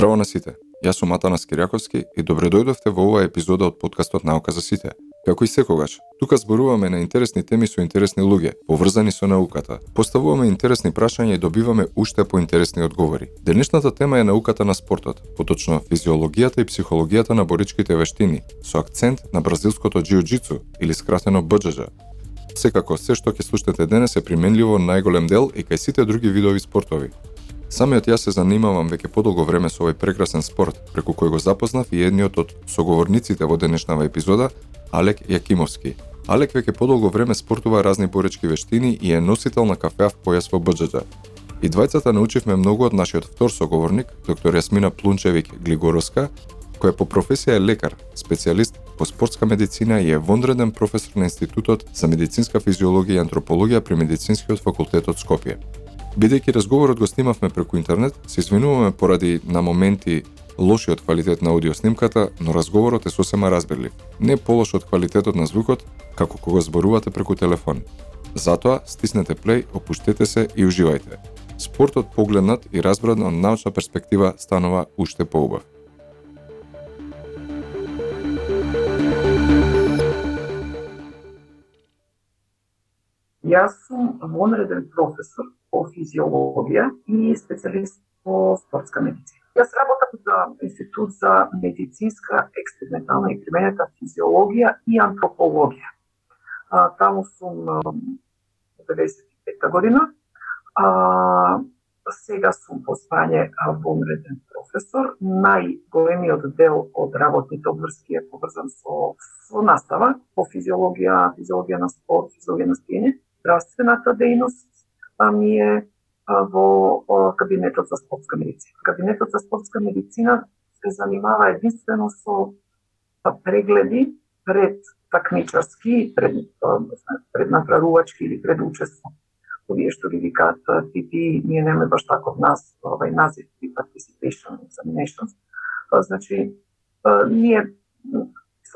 Здраво на сите. Јас сум Атанас Кирјаковски и добре дојдовте во оваа епизода од подкастот Наука за сите. Како и секогаш, тука зборуваме на интересни теми со интересни луѓе, поврзани со науката. Поставуваме интересни прашања и добиваме уште поинтересни одговори. Денешната тема е науката на спортот, поточно физиологијата и психологијата на боричките вештини, со акцент на бразилското джиу-джицу или скратено БџЖ. Секако, се што ќе слушнете денес е применливо најголем дел и кај сите други видови спортови. Самиот јас се занимавам веќе подолго време со овој прекрасен спорт, преку кој го запознав и едниот од соговорниците во денешнава епизода, Алек Јакимовски. Алек веќе подолго време спортува разни боречки вештини и е носител на кафеав појас во БџД. И двајцата научивме многу од нашиот втор соговорник, доктор Јасмина Плунчевик Глигоровска, која по професија е лекар, специјалист по спортска медицина и е вонреден професор на Институтот за медицинска физиологија и антропологија при Медицинскиот факултет од Скопје. Бидејќи разговорот го снимавме преку интернет, се извинуваме поради на моменти лошиот квалитет на аудио снимката, но разговорот е сосема разбирлив. Не полош од квалитетот на звукот, како кога зборувате преку телефон. Затоа, стиснете плей, опуштете се и уживајте. Спортот погледнат и разбран од научна перспектива станува уште поубав. Јас сум вонреден професор по физиологија и специјалист по спортска медицина. Јас работам за Институт за медицинска, експериментална и применета физиологија и антропологија. А, таму сум 95 година. А, сега сум по звање вонреден професор. Најголемиот дел од работните обврски е поврзан со, со настава по физиологија, физиологија на спорт, физиологија на спиење здравствената дејност а ми е во, кабинетот за спортска медицина. Кабинетот за спортска медицина се занимава единствено со прегледи пред такмичарски, пред, пред направувачки или пред учество. Овие што ги викаат ТП, ние немаме баш таков нас, овај назив, participation examinations. Значи, ние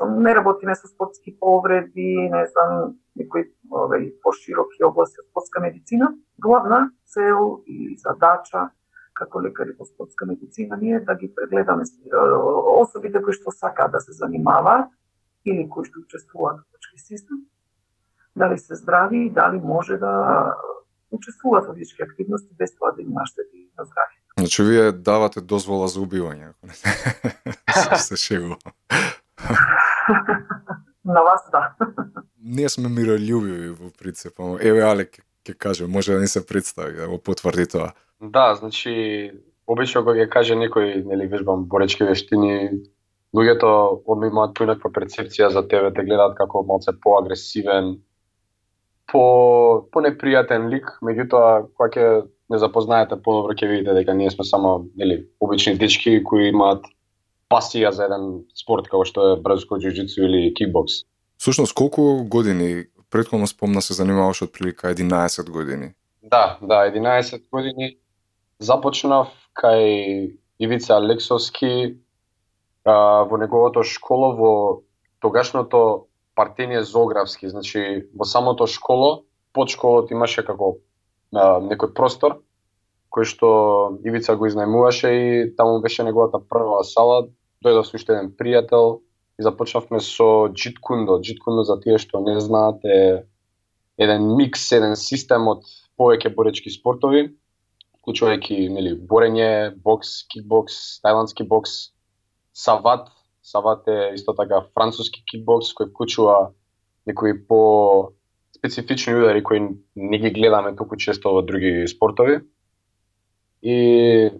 не работиме со спортски повреди, не знам, некои овај пошироки области од спортска медицина. Главна цел и задача како лекари по спортска медицина ние да ги прегледаме особите кои што сакаат да се занимаваат или кои што учествуваат во точки систем, дали се здрави и дали може да учествуваат во физички активности без тоа да им наштети на здравје. Значи, вие давате дозвола за убивање. се шегувам. На вас да. Ние сме миролюбиви во принцип. Еве Алек ќе каже, може да ни се представи, да го потврди тоа. Да, значи обично кога ќе каже некој, нели вежбам боречки вештини, луѓето одма имаат поинаква перцепција за тебе, те гледаат како малце поагресивен, по по непријатен лик, меѓутоа кога ќе не запознаете подобро ќе видите дека ние сме само нели обични дечки кои имаат пасија за еден спорт како што е бразилско џиу или кикбокс. Сушност, колку години предходно спомна се занимаваш од прилика 11 години? Да, да, 11 години започнав кај Ивица Алексовски а, во неговото школо во тогашното партење Зографски, значи во самото школо, под школот имаше како а, некој простор кој што Ивица го изнајмуваше и таму беше неговата прва сала, дојдов со уште еден пријател и започнавме со Джиткундо. Джиткундо за тие што не знаат е еден микс, еден систем од повеќе боречки спортови, вклучувајќи нели борење, бокс, кикбокс, тајландски бокс, сават. Сават е исто така француски кикбокс кој вклучува некои по специфични удари кои не ги гледаме толку често во други спортови и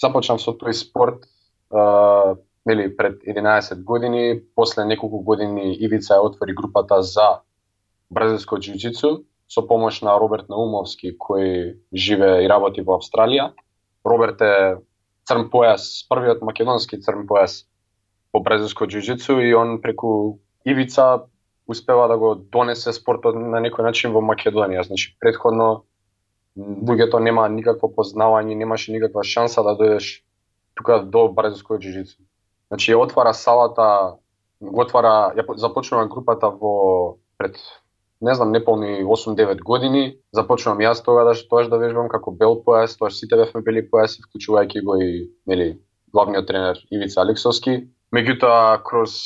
започнав со тој спорт а, нели пред 11 години, после неколку години Ивица ја отвори групата за бразилско џиу со помош на Роберт Наумовски кој живе и работи во Австралија. Роберт е црн појас, првиот македонски црн појас по бразилско џиу и он преку Ивица успева да го донесе спортот на некој начин во Македонија. Значи, предходно луѓето нема никакво познавање, немаше никаква шанса да дојдеш тука до бразилско џиу Значи ја отвара салата, го отвара, ја започнува групата во пред не знам, неполни 8-9 години, започнувам јас тога да тоа да вежбам како бел појас, тоа сите бевме бели појаси, вклучувајќи го и нели главниот тренер Ивица Алексовски. Меѓутоа, кроз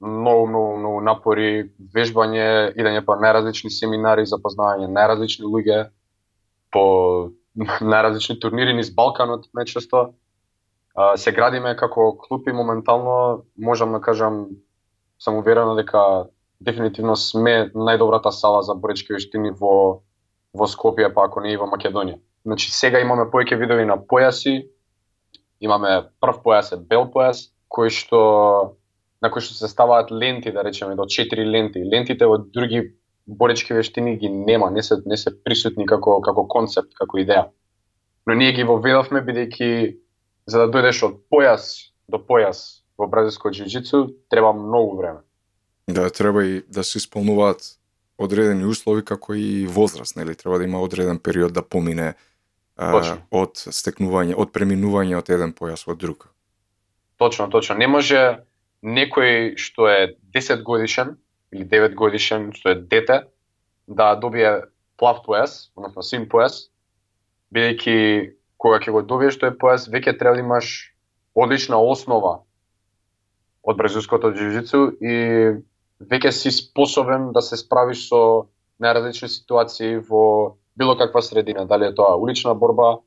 многу, многу, многу напори, вежбање, идење по најразлични семинари, запознавање најразлични луѓе, по најразлични турнири низ Балканот најчесто. Се градиме како клуб и моментално можам да кажам сам уверена дека дефинитивно сме најдобрата сала за боречки вештини во во Скопје, па ако не и во Македонија. Значи сега имаме повеќе видови на појаси, имаме прв појас е бел појас, кој што на кој што се ставаат ленти, да речеме, до 4 ленти. Лентите во други боречки вештини ги нема, не се не се присутни како како концепт, како идеја. Но ние ги воведовме бидејќи за да дојдеш од појас до појас во бразилско џиу треба многу време. Да, треба и да се исполнуваат одредени услови како и возраст, нели? Треба да има одреден период да помине а, од стекнување, од преминување од еден појас во друг. Точно, точно. Не може некој што е 10 годишен или 9 годишен, што е дете, да добие плав појас, односно син појас, бидејќи кога ќе го добиеш тој појас, веќе треба да имаш одлична основа од бразилското џиу и веќе си способен да се справиш со најразлични ситуации во било каква средина, дали е тоа улична борба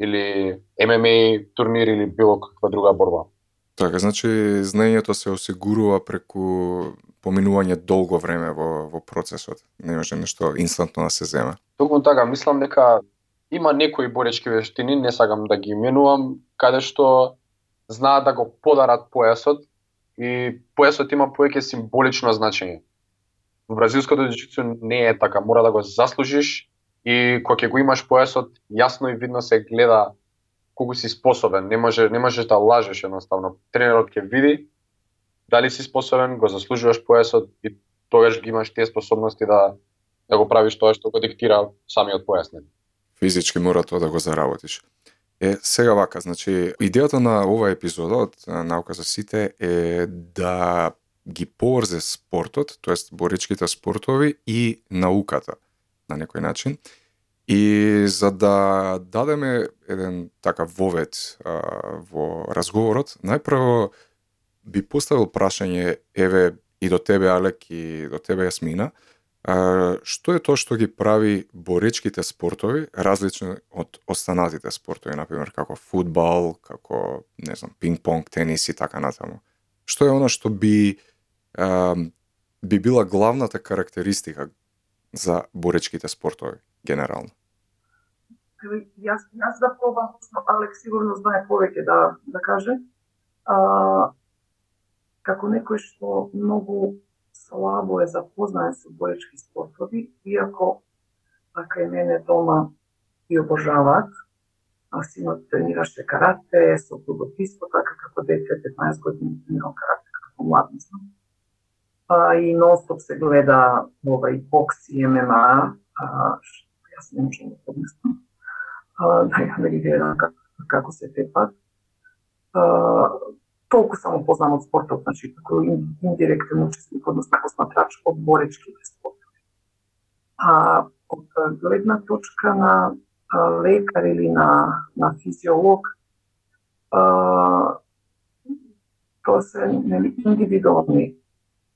или ММА турнир или било каква друга борба. Така, значи знаењето се осигурува преку поминување долго време во, во процесот. Не може нешто инстантно да се зема. Токму така, мислам дека има некои боречки вештини, не сакам да ги именувам, каде што знаат да го подарат појасот и појасот има повеќе символично значење. Во бразилското джицу не е така, мора да го заслужиш и кога ќе го имаш појасот, јасно и видно се гледа колку си способен. Не може не можеш да лажеш едноставно. Тренерот ќе види дали си способен, го заслужуваш појасот и тогаш ги имаш тие способности да да го правиш тоа што го диктира самиот појас. Физички мора тоа да го заработиш. Е, сега вака, значи, идејата на ова епизода од Наука за сите е да ги поврзе спортот, тоест боречките спортови и науката на некој начин. И за да дадеме еден така вовет а, во разговорот, најпрво би поставил прашање, еве, и до тебе, Алек, и до тебе, Јасмина, А, што е тоа што ги прави боречките спортови различни од останатите спортови, например како фудбал, како не знам, пинг-понг, тенис и така натаму. Што е она што би а, би била главната карактеристика за боречките спортови генерално? Јас јас да пробам, Алек сигурно знае повеќе да да каже. А, како некој што многу слабо е запознаен со боечки спортови, иако така и мене дома ги обожаваат. А синот тренираше карате, со клубописто, така како дете 15 години тренирал карате како млад мислам. А, и нонстоп се гледа ова и бокс и ММА, а, што јас не можам да поднесам. Да ја да ги гледам како, како се тепат. Толку само познам од спортот, значи како индиректен учесник, односно посматрач од боречките спортови. А од гледна точка на лекар или на, на физиолог, а, тоа се нели, индивидуални,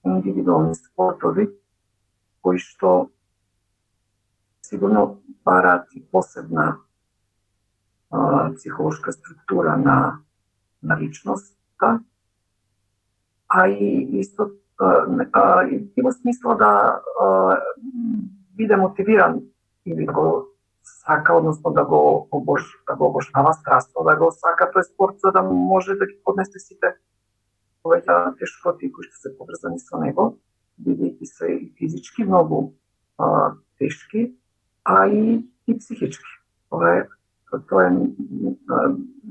индивидуални спортови, кои што сигурно бараат и посебна а, психолошка структура на, на личност, така, а и исто а, и во смисла да а, биде мотивиран или го сака, односно да го обож, да го обожава страстно, да го сака тој спорт за да може да ги поднесе сите повеќе тешкоти кои што се поврзани со него, бидејќи се и физички многу а, тешки, а и, и психички. тоа е тоа е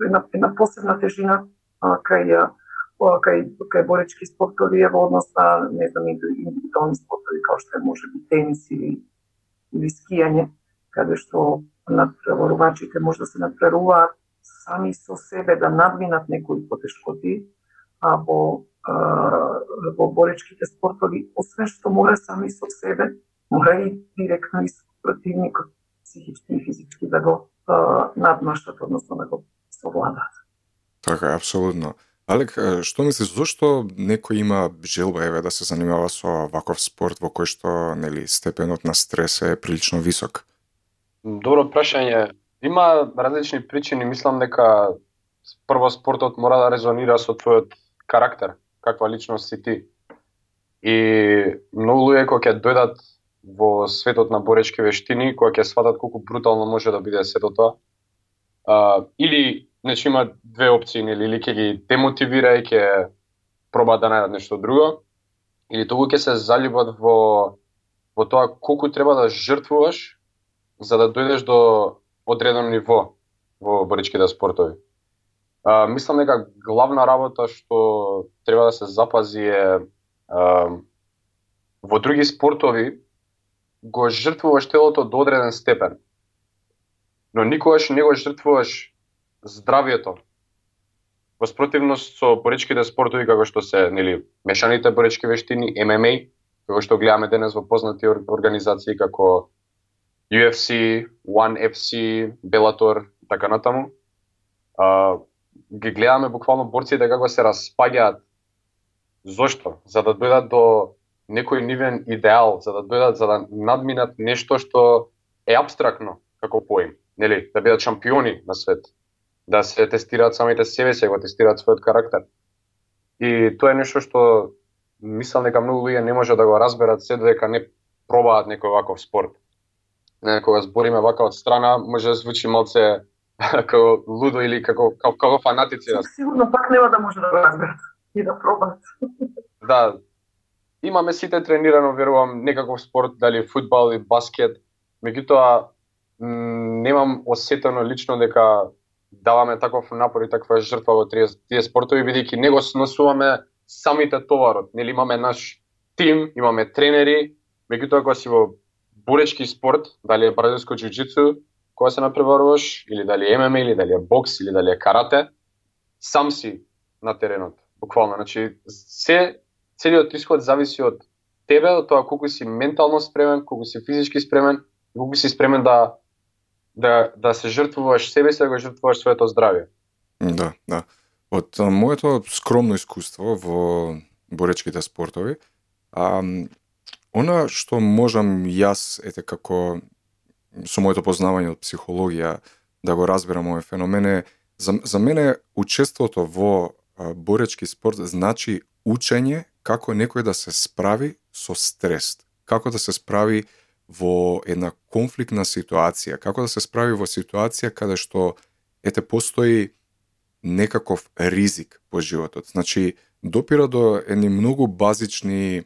една, една посебна тежина кај кај кај боречки спортови е во однос на не знам индивидуални спортови како што е може би тенис или или скијање каде што надпреварувачите може да се надпреваруваат сами со себе да надминат некои потешкоти, а во во боречките спортови, освен што мора сами со себе, мора и директно и со противникот, психички и физички да го надмаштат, односно да го совладаат. Така, апсолутно. Алек, што мислиш, зошто некој има желба еве да се занимава со ваков спорт во кој што нели степенот на стрес е прилично висок? Добро прашање. Има различни причини, мислам дека прво спортот мора да резонира со твојот карактер, каква личност си ти. И многу луѓе кои ќе дојдат во светот на боречки вештини, кои ќе сватат колку брутално може да биде сето тоа, а, или Значи има две опции, нели, или ќе ги демотивира и ќе проба да најдат нешто друго, или тогу ќе се заљубат во во тоа колку треба да жртвуваш за да дојдеш до одредено ниво во боричките спортови. А, мислам дека главна работа што треба да се запази е а, во други спортови го жртвуваш телото до одреден степен. Но никогаш не го жртвуваш здравието. Во спротивност со боричките спортови како што се, нели, мешаните борички вештини, ММА, како што гледаме денес во познати организации како UFC, One FC, Bellator, така натаму. А, ги гледаме буквално борците како се распаѓаат. Зошто? За да дојдат до некој нивен идеал, за да дојдат за да надминат нешто што е абстрактно како поим, нели, да бидат шампиони на свет да се тестираат самите себе се, го тестираат својот карактер. И тоа е нешто што мислам дека многу луѓе не може да го разберат се додека не пробаат некој ваков спорт. Не, кога збориме вака од страна, може да звучи малце како лудо или како како, како фанатици. Сигурно пак нема да може да го разберат и да пробаат. да, имаме сите тренирано, верувам, некаков спорт, дали фудбал или баскет. Меѓутоа, немам осетено лично дека даваме таков напор и таква жртва во тие, тие спортови бидејќи не го сносуваме самите товарот. Нели имаме наш тим, имаме тренери, меѓутоа кога си во буречки спорт, дали е бразилско џуџицу, кога се напреваруваш, или дали е ММА, или дали е бокс, или дали е карате, сам си на теренот, буквално. Значи, се, целиот исход зависи од тебе, од тоа колку си ментално спремен, колку си физички спремен, колку си спремен да да, да се жртвуваш себе си, да го жртвуваш своето здравје. Да, да. Од моето скромно искуство во боречките спортови, а, она што можам јас, ете како со моето познавање од психологија, да го разберам овој феномен е, за, за мене учеството во боречки спорт значи учење како некој да се справи со стрес, како да се справи во една конфликтна ситуација, како да се справи во ситуација каде што ете постои некаков ризик по животот. Значи, допира до едни многу базични е,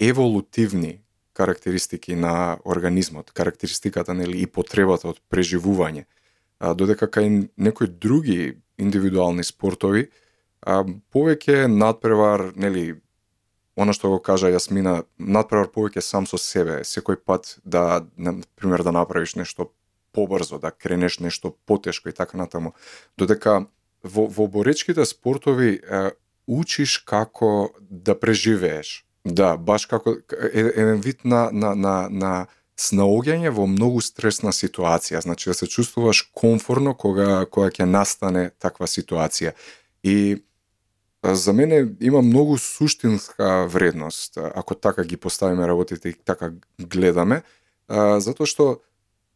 еволутивни карактеристики на организмот, карактеристиката нели и потребата од преживување. А, додека кај некои други индивидуални спортови, а, повеќе надпревар, нели, она што го кажа Јасмина, надпревар повеќе сам со себе, секој пат да, на пример, да направиш нешто побрзо, да кренеш нешто потешко и така натаму. Додека во, во боречките спортови е, учиш како да преживееш. Да, баш како еден вид на, на, на, на снаоѓање во многу стресна ситуација, значи да се чувствуваш комфорно кога кога ќе настане таква ситуација. И за мене има многу суштинска вредност ако така ги поставиме работите и така гледаме, затоа што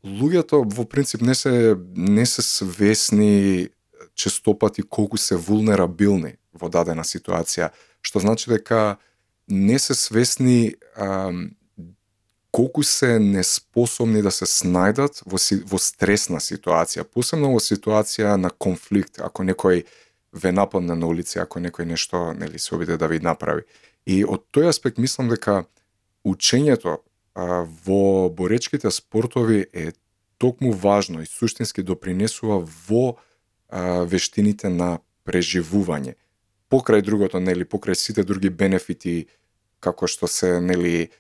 луѓето во принцип не се не се свесни честопати колку се вулнерабилни во дадена ситуација, што значи дека не се свесни а, колку се неспособни да се снајдат во, во стресна ситуација, посебно во ситуација на конфликт, ако некој ве нападне на улица ако некој нешто нели се обиде да ви направи. И од тој аспект мислам дека учењето а, во боречките спортови е токму важно и суштински допринесува во а, вештините на преживување. Покрај другото, нели, покрај сите други бенефити како што се, нели,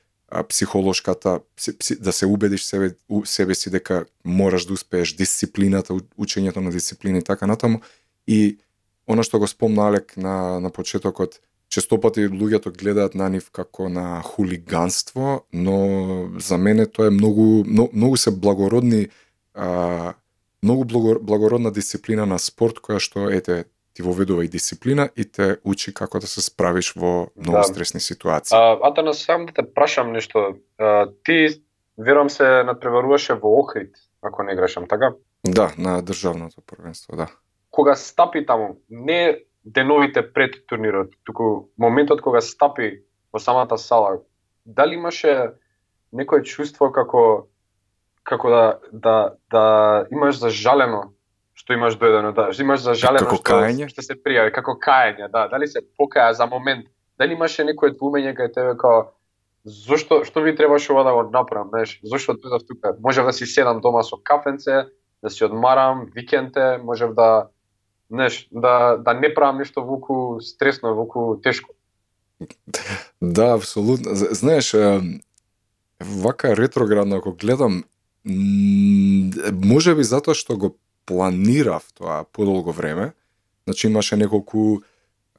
психолошката да се убедиш себе себе си дека мораш да успееш дисциплината, учењето на дисциплина и така натаму и Оно што го спомна Алек на, на почетокот, честопати луѓето гледаат на нив како на хулиганство, но за мене тоа е многу, многу, многу се благородни а, многу благородна дисциплина на спорт која што ете ти воведува и дисциплина и те учи како да се справиш во многу да. стресни ситуации. А, Атанас, сам да те прашам нешто. А, ти, верувам се, надпреваруваше во Охрид, ако не грешам, така? Да, на државното првенство, да. Кога стапи таму, не деновите пред турнирот, туку моментот кога стапи во самата сала, дали имаше некое чувство како како да да да имаш зажалено што имаш доедено, да, имаш зажалено како што, кајање? што се пријави, како кајање, да, дали се покаја за момент, дали имаше некое двумење кај тебе како зошто што ми требаше ова да го направам, знаеш, зошто дојдов тука? Можев да си седам дома со кафенце, да си одмарам викенте, можев да знаеш, да да не правам ништо вуку стресно, вуку тешко. Да, абсолютно. Знаеш, вака ретроградно ако гледам, може би затоа што го планирав тоа подолго време. Значи имаше неколку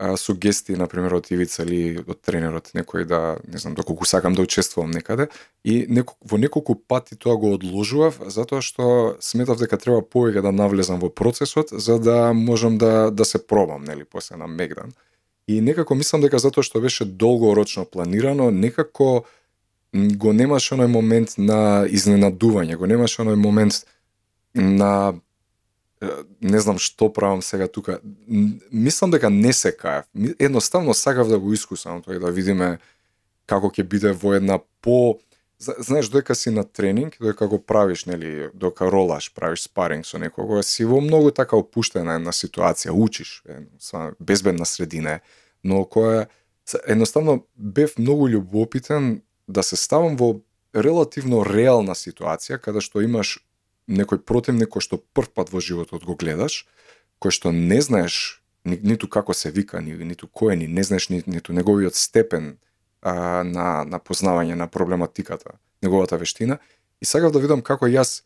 а, сугестии, например, од Ивица или од тренерот некој да, не знам, доколку сакам да учествувам некаде и неко, во неколку пати тоа го одложував затоа што сметав дека треба повеќе да навлезам во процесот за да можам да да се пробам, нели, после на Мегдан. И некако мислам дека затоа што беше долгорочно планирано, некако го немаше оној момент на изненадување, го немаше оној момент на не знам што правам сега тука. Мислам дека не се каев. Едноставно сакав да го искусам тоа и да видиме како ќе биде во една по знаеш додека си на тренинг, додека го правиш, нели, додека ролаш, правиш спаринг со некого, си во многу така опуштена една ситуација, учиш, безбедна средина но која едноставно бев многу љубопитен да се ставам во релативно реална ситуација каде што имаш некој противник кој што прв пат во животот го гледаш, кој што не знаеш ни, ниту како се вика, ни, ниту кој ни, не знаеш ни, ниту неговиот степен а, на, на познавање на проблематиката, неговата вештина, и сакав да видам како јас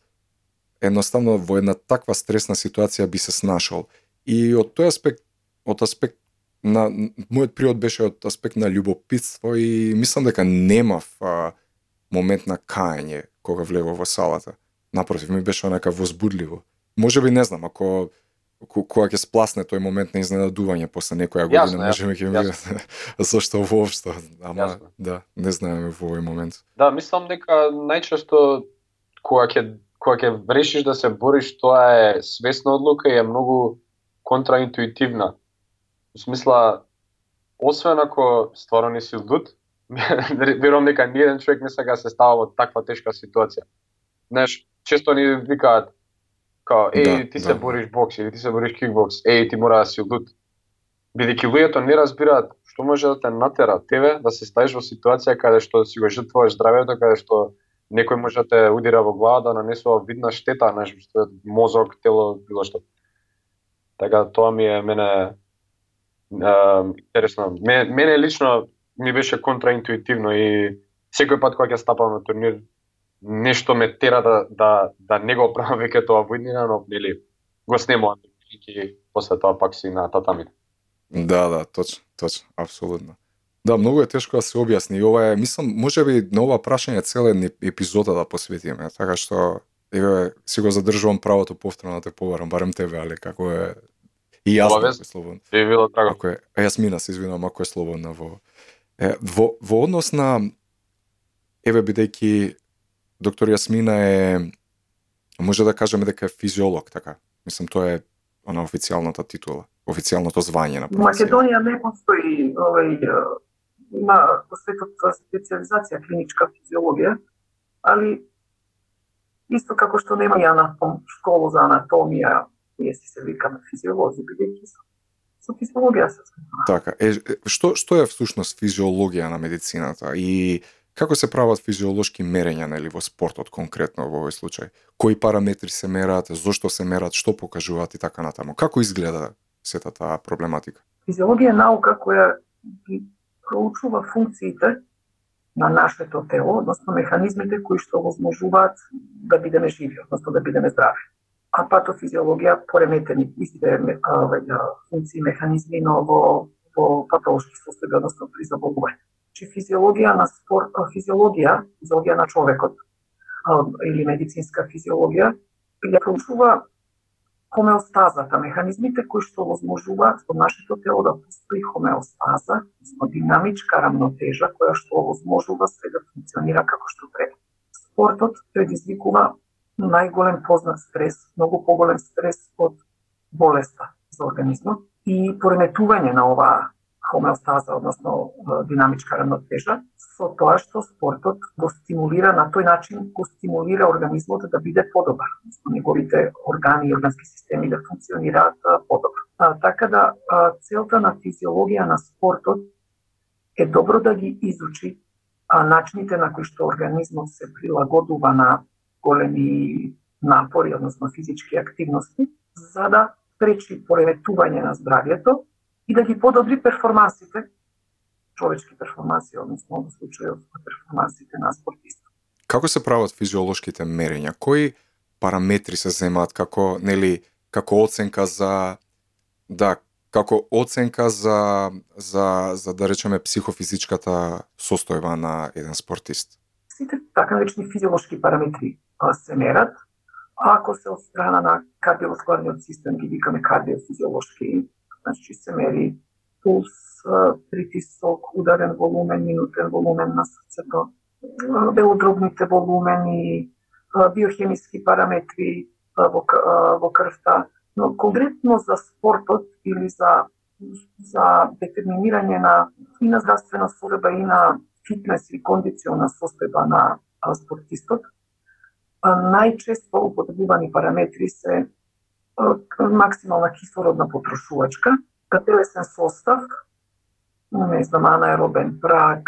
едноставно во една таква стресна ситуација би се снашол. И од тој аспект, од аспект на мојот приод беше од аспект на љубопитство и мислам дека немав а, момент на кајање кога влегов во салата. Напротив, ми беше онака возбудливо. Може би не знам, ако кога ќе спласне тој момент на изненадување после некоја година, може би ќе ми зашто воопшто, ама јасно. да, не знаеме во овој момент. Да, мислам дека најчесто кога ќе кога ќе решиш да се бориш, тоа е свесна одлука и е многу контраинтуитивна Во смисла, освен ако стварно не си луд, верувам дека ни еден човек не сака се става во таква тешка ситуација. Знаеш, често ни викаат као, еј, да, ти се да. бориш бокс или ти се бориш кикбокс, еј, ти мора да си луд. Бидејќи луѓето не разбираат што може да те натера тебе да се ставиш во ситуација каде што си го жртвуваш здравјето, каде што некој може да те удира во глава да нанесува видна штета на мозок, тело, било што. Така тоа ми е мене интересно. Мене, лично ми беше контраинтуитивно и секој пат кога ќе стапам на турнир, нешто ме тера да, да, да не го правам веќе тоа во иднина, но нели го снемувам и после тоа пак си на татамите. Да, да, точно, точно, апсолутно. Да, многу е тешко да се објасни. Ова е, мислам, може би на ова прашање целен епизода да посветиме, така што еве си го задржувам правото повторно да те побарам, барем тебе, але како е И јас Обавез, слободно. Би било драго. Ако е, а јас се извинувам ако е слободно во е, во во однос на еве бидејќи доктор Јасмина е може да кажеме дека е физиолог, така. Мислам тоа е она официјалната титула, официјалното звање на професија. Македонија не постои овој има светот за специализација клиничка физиологија, али исто како што нема и анатом, школу за анатомија, ние си се викаме физиолози, бидејќи со, со физиологија се Така, е, што, што е всушност физиологија на медицината и како се прават физиолошки мерења нели во спортот конкретно во овој случај? Кои параметри се мерат, зошто се мерат, што покажуваат и така натаму? Како изгледа сета таа проблематика? Физиологија е наука која ги проучува функциите на нашето тело, односно механизмите кои што возможуваат да бидеме живи, односно да бидеме здрави а патофизиологија пореметени истите функции механизми, но во, во патолошки состојби, односно при заболување. Чи физиологија на спорт, физиологија, физиологија на човекот или медицинска физиологија, ја проучува хомеостазата, механизмите кои што возможуваат во нашето тело да постои хомеостаза, односно динамичка рамнотежа која што возможува се да функционира како што треба. Спортот предизвикува најголем познат стрес, многу поголем стрес од болеста за организмот и пореметување на оваа хомеостаза, односно динамичка рамнотежа, со тоа што спортот го стимулира на тој начин го стимулира организмот да биде подобар, односно неговите органи и органски системи да функционираат подобро. Така да целта на физиологија на спортот е добро да ги изучи а, начините на кои што организмот се прилагодува на големи напори, односно физички активности, за да пречи пореметување на здравјето и да ги подобри перформансите, човечки перформанси, односно во случајот перформансите на спортистот. Како се прават физиолошките мерења? Кои параметри се земаат како нели како оценка за да како оценка за за за да речеме психофизичката состојба на еден спортист? Сите така наречени физиолошки параметри се мерат, ако се од страна на кардиоваскуларниот систем ги викаме кардиофизиолошки Значи се мери пулс, притисок, ударен волумен, минутен волумен на срцето, белодробните волумени, биохемиски параметри во, во крвта. Но конкретно за спортот или за за детерминирање на и на здравствена состојба и на фитнес и кондициона состојба на спортистот, најчесто употребувани параметри се максимална кислородна потрошувачка, телесен состав, не знам, анаеробен праг.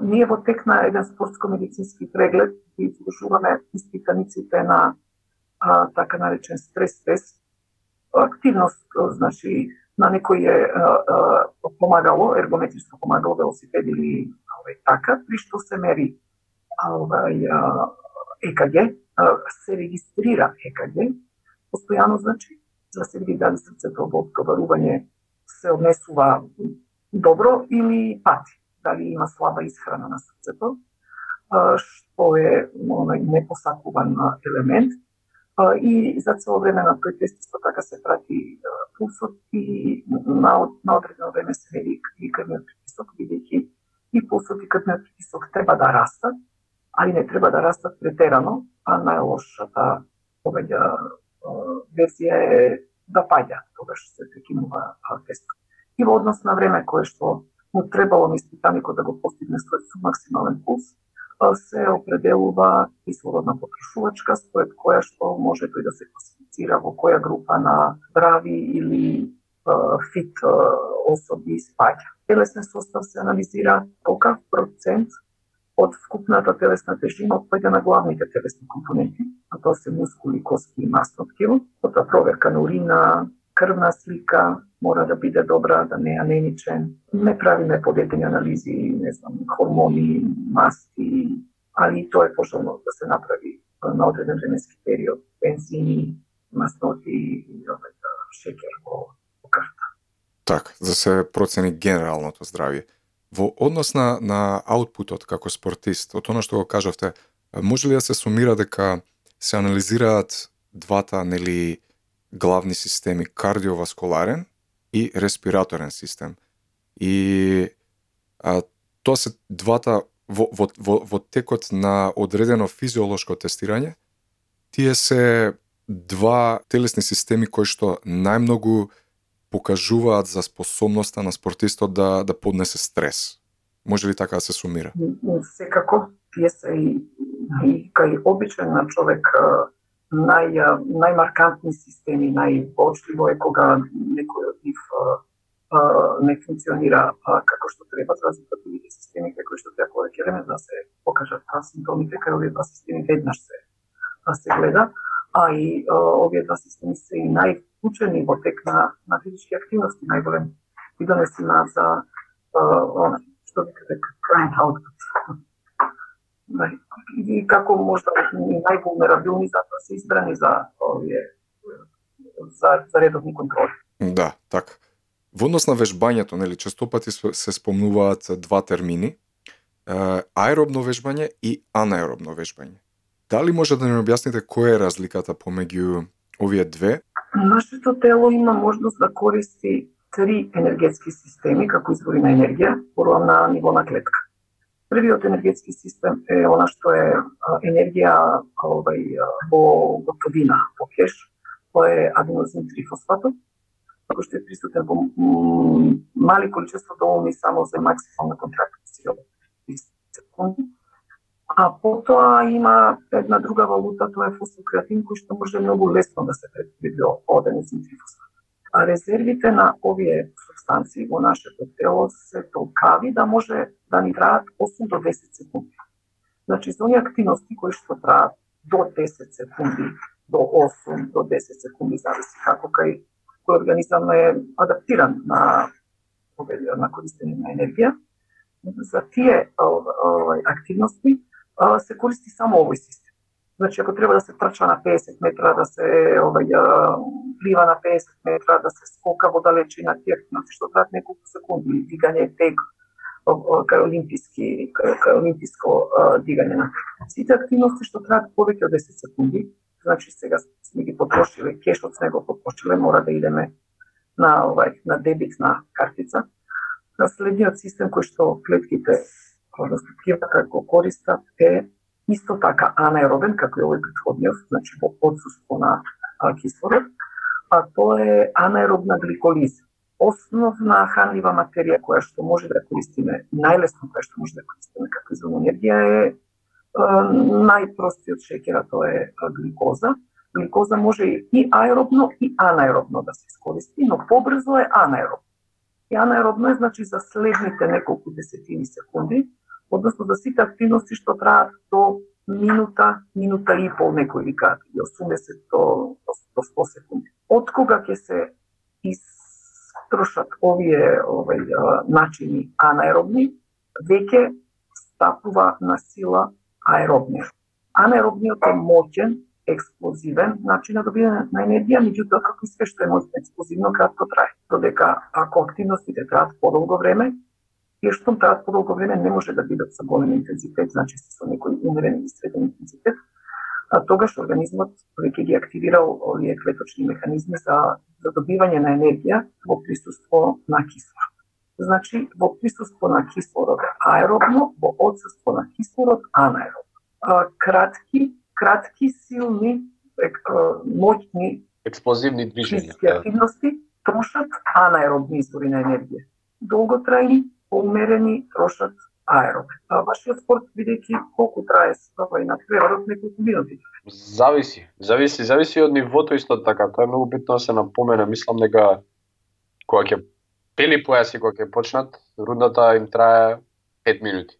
Ние во тек на еден спортско-медицински преглед ги изложуваме испитаниците на а, така наречен стрес тест. Активност, значи, на некој е а, а, помагало, ергометрично помагало, велосипед или овај така, при што се мери овај ЕКГ, се регистрира ЕКГ, постојано, значи, за да се види дали срцето во одговарување се однесува добро или пати, дали има слаба исхрана на срцето, што е онај непосакуван елемент. И за цело време на тој тест исто така се прати пулсот и на, на одредено време се мери и крвниот притисок, бидејќи и пулсот и крвниот притисок треба да растат, али не треба да растат претерано, а најлошата повеќе верзија е да паѓа што се прекинува тестот. И во однос на време кое што му требало на испитаникот да го постигне својот максимален пулс, се определува кислородна потрошувачка, според која што може тој да се класифицира во која група на здрави или фит особи спаѓа. Телесен состав се анализира колкав процент од вкупната телесна тежина отпаѓа на главните телесни компоненти, а тоа се мускули, коски, и масно ткиво. Потоа проверка на урина, крвна слика мора да биде добра, да не е анемичен. Не правиме подетени анализи, не знам, хормони, масти, али тоа е пожелно да се направи на одреден временски период, бензини, масноти и шекер во карта. Так, за да се процени генералното здравје. Во однос на, на аутпутот како спортист, од она што го кажавте, може ли да се сумира дека се анализираат двата нели главни системи кардиоваскуларен и респираторен систем. И а, тоа се двата во, во, во, во текот на одредено физиолошко тестирање, тие се два телесни системи кои што најмногу покажуваат за способноста на спортистот да да поднесе стрес. Може ли така да се сумира? Секако, тие се и, и кај обичен на човек нај, најмаркантни системи, највочливо е кога некој од нив не функционира како што треба, за разлика од другите системи како што треба повеќе време да се покажат симптомите, кај овие два системи веднаш се се гледа, а и овие два системи се и нај во тек на, на физички активности, најголем придонес има за она, што ви кажа, client output. И како можда да највулнерабилни затоа се избрани за овие за, за редовни контроли. Да, така. Во однос на вежбањето, нели, често пати се спомнуваат два термини, аеробно вежбање и анаеробно вежбање. Дали може да ни објасните која е разликата помеѓу овие две? Нашето тело има можност да користи три енергетски системи како извори на енергија, порва на ниво на клетка. Првиот енергетски систем е она што е енергија овај, во готовина, во кеш, тоа е аденозин трифосфатот, како што е присутен во мали количества да доволни само за максимална контракција секунди. А потоа има една друга валута, тоа е фосфокреатин, кој што може многу лесно да се предвиди од аденозин. А резервите на овие субстанции во нашето тело се толкави да може да ни траат 8 до 10 секунди. Значи, за оние активности кои што траат до 10 секунди, до 8 до 10 секунди, зависи како кај кој организам е адаптиран на на користење на енергија. За тие активности се користи само овој систем. Значи, ако треба да се трча на 50 метра, да се овај, плива на 50 метра, да се скока во далечина, тие значи, што трат неколку секунди, дигање тег, кај олимписки, кај, кај олимписко дигање на. Сите активности што траат повеќе од 10 секунди, значи сега сме ги потрошиле, кешот сме го потрошиле, мора да идеме на овај на дебитна картица. На следниот систем кој што клетките, односно да го користат е исто така анаеробен како и овој предходниот, значи во отсуство на кислород, а тоа е анаеробна гликолиза. Основна хранлива материја која што може да користиме, најлесно која што може да користиме како извор енергија е најпростиот шеќер, а тоа е гликоза. Гликоза може и аеробно и анаеробно да се искористи, но побрзо е анаеробно. И анаеробно е значи за следните неколку десетини секунди, односно за сите активности што траат до минута, минута и пол некои викаат, 80 до, до 100 секунди. Од кога ќе се истрошат овие овој, начини анаеробни, веќе стапува на сила аеробниот. Анаеробниот е моќен, експлозивен начин на добивање на енергија, меѓутоа како и све што е моќно експлозивно кратко трае. Додека ако активностите траат подолго време, тие што траат подолго време не може да бидат со голем интензитет, значи со некој умерен или среден интензитет, а тогаш организмот веќе ги активирал овие клеточни механизми за, за добивање на енергија во присуство на кислород. Значи, во присуство на кислород аеробно, во отсуство на кислород анаеробно. Кратки, кратки, силни, моќни експлозивни движења да. активности трошат анаеробни извори на енергија. Долготрајни, Померени трошат аероб. А вашиот спорт бидејќи колку трае овај на преварот неколку минути. Зависи, зависи, зависи од нивото исто така. Тоа е многу битно да се напомена. Мислам дека кога ќе пели појаси кога ќе почнат, рундата им трае 5 минути.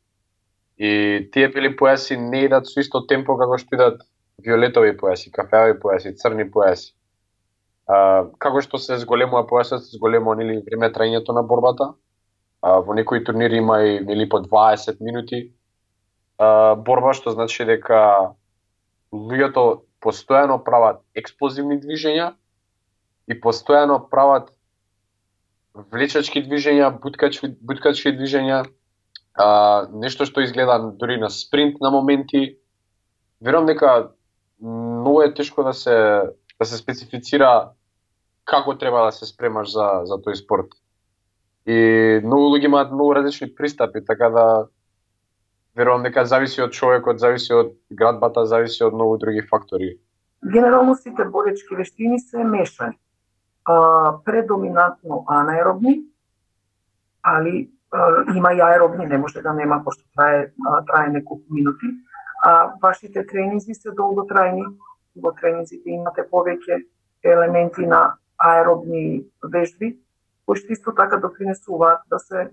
И тие пели појаси не идат со исто темпо како што идат виолетови појаси, кафеави појаси, црни појаси. А, како што се зголемува појасот, се зголемува нели време трајањето на борбата. А, во некои турнири има и или по 20 минути а, борба, што значи дека луѓето постојано прават експлозивни движења и постојано прават влечачки движења, буткачки, буткачки движења, а, нешто што изгледа дури на спринт на моменти. Верувам дека многу е тешко да се да се специфицира како треба да се спремаш за за тој спорт. И многу луѓе имаат многу различни пристапи, така да верувам дека зависи од човекот, зависи од градбата, зависи од многу други фактори. Генерално сите боречки вештини се мешани а, предоминантно анаеробни, али а, има и аеробни, не може да нема, пошто трае, а, трае неколку минути. А вашите тренинзи се долготрајни, во тренинзите имате повеќе елементи на аеробни вежби, кои што исто така допринесуваат да се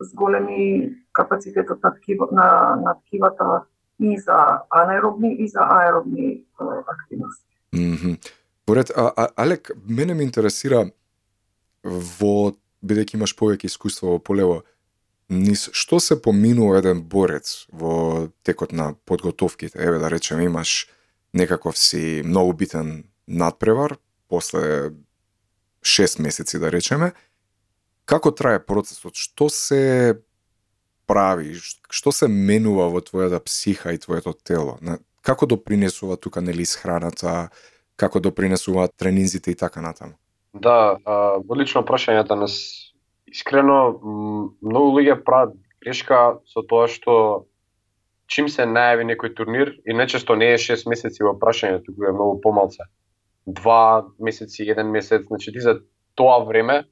зголеми капацитетот на, ткива, на, на ткивата и за анаеробни и за аеробни активности. Mm -hmm. Поред, а, а, Алек, мене ме интересира во, бидејќи имаш повеќе искуство во полево, низ што се поминува еден борец во текот на подготовките? Еве да речеме имаш некаков си многу битен надпревар, после 6 месеци да речеме, како трае процесот? Што се прави? Што се менува во твојата психа и твоето тело? Како допринесува тука нели храната, како допринесуваат тренинзите и така натаму? Да, а, лично прашање данес. Искрено, многу луѓе прават грешка со тоа што чим се најави некој турнир и нечесто не е 6 месеци во прашање, туку е многу помалце. Два месеци, еден месец, значи ти за тоа време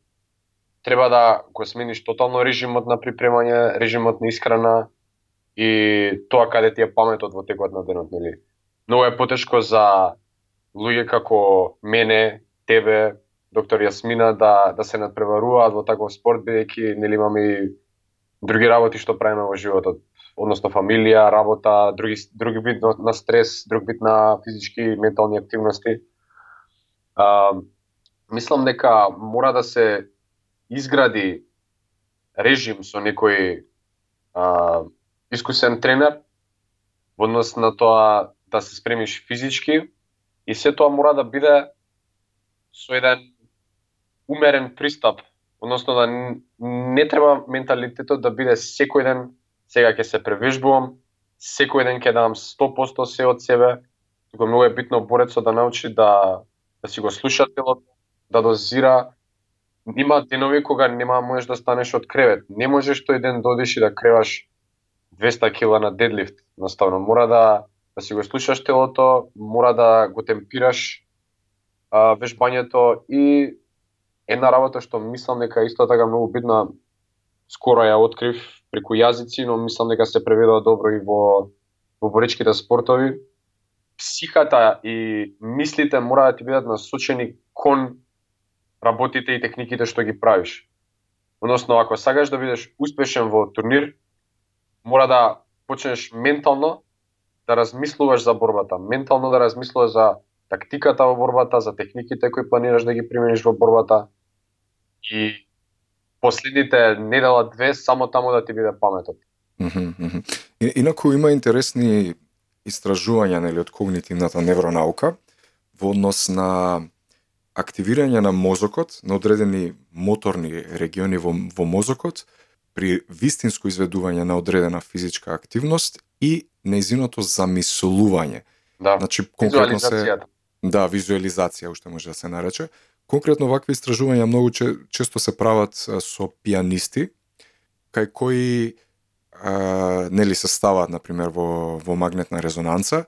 треба да го смениш тотално режимот на припремање, режимот на исхрана и тоа каде ти е паметот во текот на денот, нели? Многу е потешко за луѓе како мене, тебе, доктор Јасмина да да се надпреваруваат во таков спорт бидејќи нели имаме и други работи што правиме во животот, односно фамилија, работа, други други вид на стрес, друг вид на физички и ментални активности. А, мислам дека мора да се изгради режим со некој а, искусен тренер во однос на тоа да се спремиш физички и се тоа мора да биде со еден умерен пристап, односно да не треба менталитетот да биде секој ден сега ќе се превежбувам, секој ден ќе дам 100% се од себе, туку многу е битно борецот да научи да да си го слуша телото, да дозира има денови кога нема можеш да станеш од кревет. Не можеш тој ден да додиш и да креваш 200 кила на дедлифт. Наставно мора да да си го слушаш телото, мора да го темпираш а, вежбањето и една работа што мислам дека исто така многу битна скоро ја открив преку јазици, но мислам дека се преведува добро и во во боричките спортови. Психата и мислите мора да ти бидат насочени кон работите и техниките што ги правиш. Односно, ако сакаш да бидеш успешен во турнир, мора да почнеш ментално да размислуваш за борбата, ментално да размислуваш за тактиката во борбата, за техниките кои планираш да ги примениш во борбата и последните недела две само таму да ти биде паметот. Инаку има интересни истражувања нели од когнитивната невронаука во однос на активирање на мозокот, на одредени моторни региони во, во мозокот, при вистинско изведување на одредена физичка активност и неизиното замислување. Да, значи, конкретно се Да, визуализација уште може да се нарече. Конкретно вакви истражувања многу че, често се прават со пианисти, кај кои а, нели се ставаат на пример во во магнетна резонанца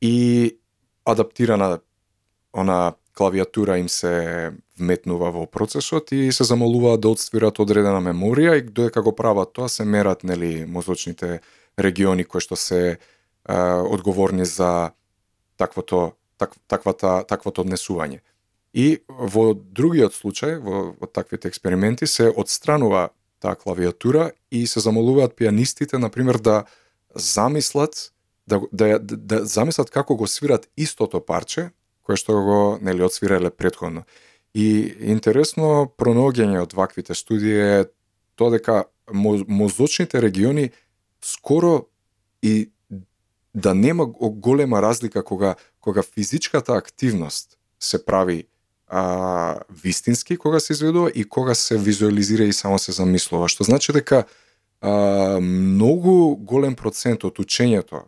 и адаптирана она клавиатура им се вметнува во процесот и се замолуваат да одствират одредена меморија и додека го прават тоа се мерат нели мозочните региони кои што се е, одговорни за таквото так, таквата таквото однесување. И во другиот случај, во, во таквите експерименти се одстранува таа клавиатура и се замолуваат пианистите на пример да замислат да, да, да, да замислат како го свират истото парче кое што го нели отсвирале предходно. И интересно пронаоѓање од ваквите студии е тоа дека мозочните региони скоро и да нема голема разлика кога кога физичката активност се прави а, вистински кога се изведува и кога се визуализира и само се замислува, што значи дека а, многу голем процент од учењето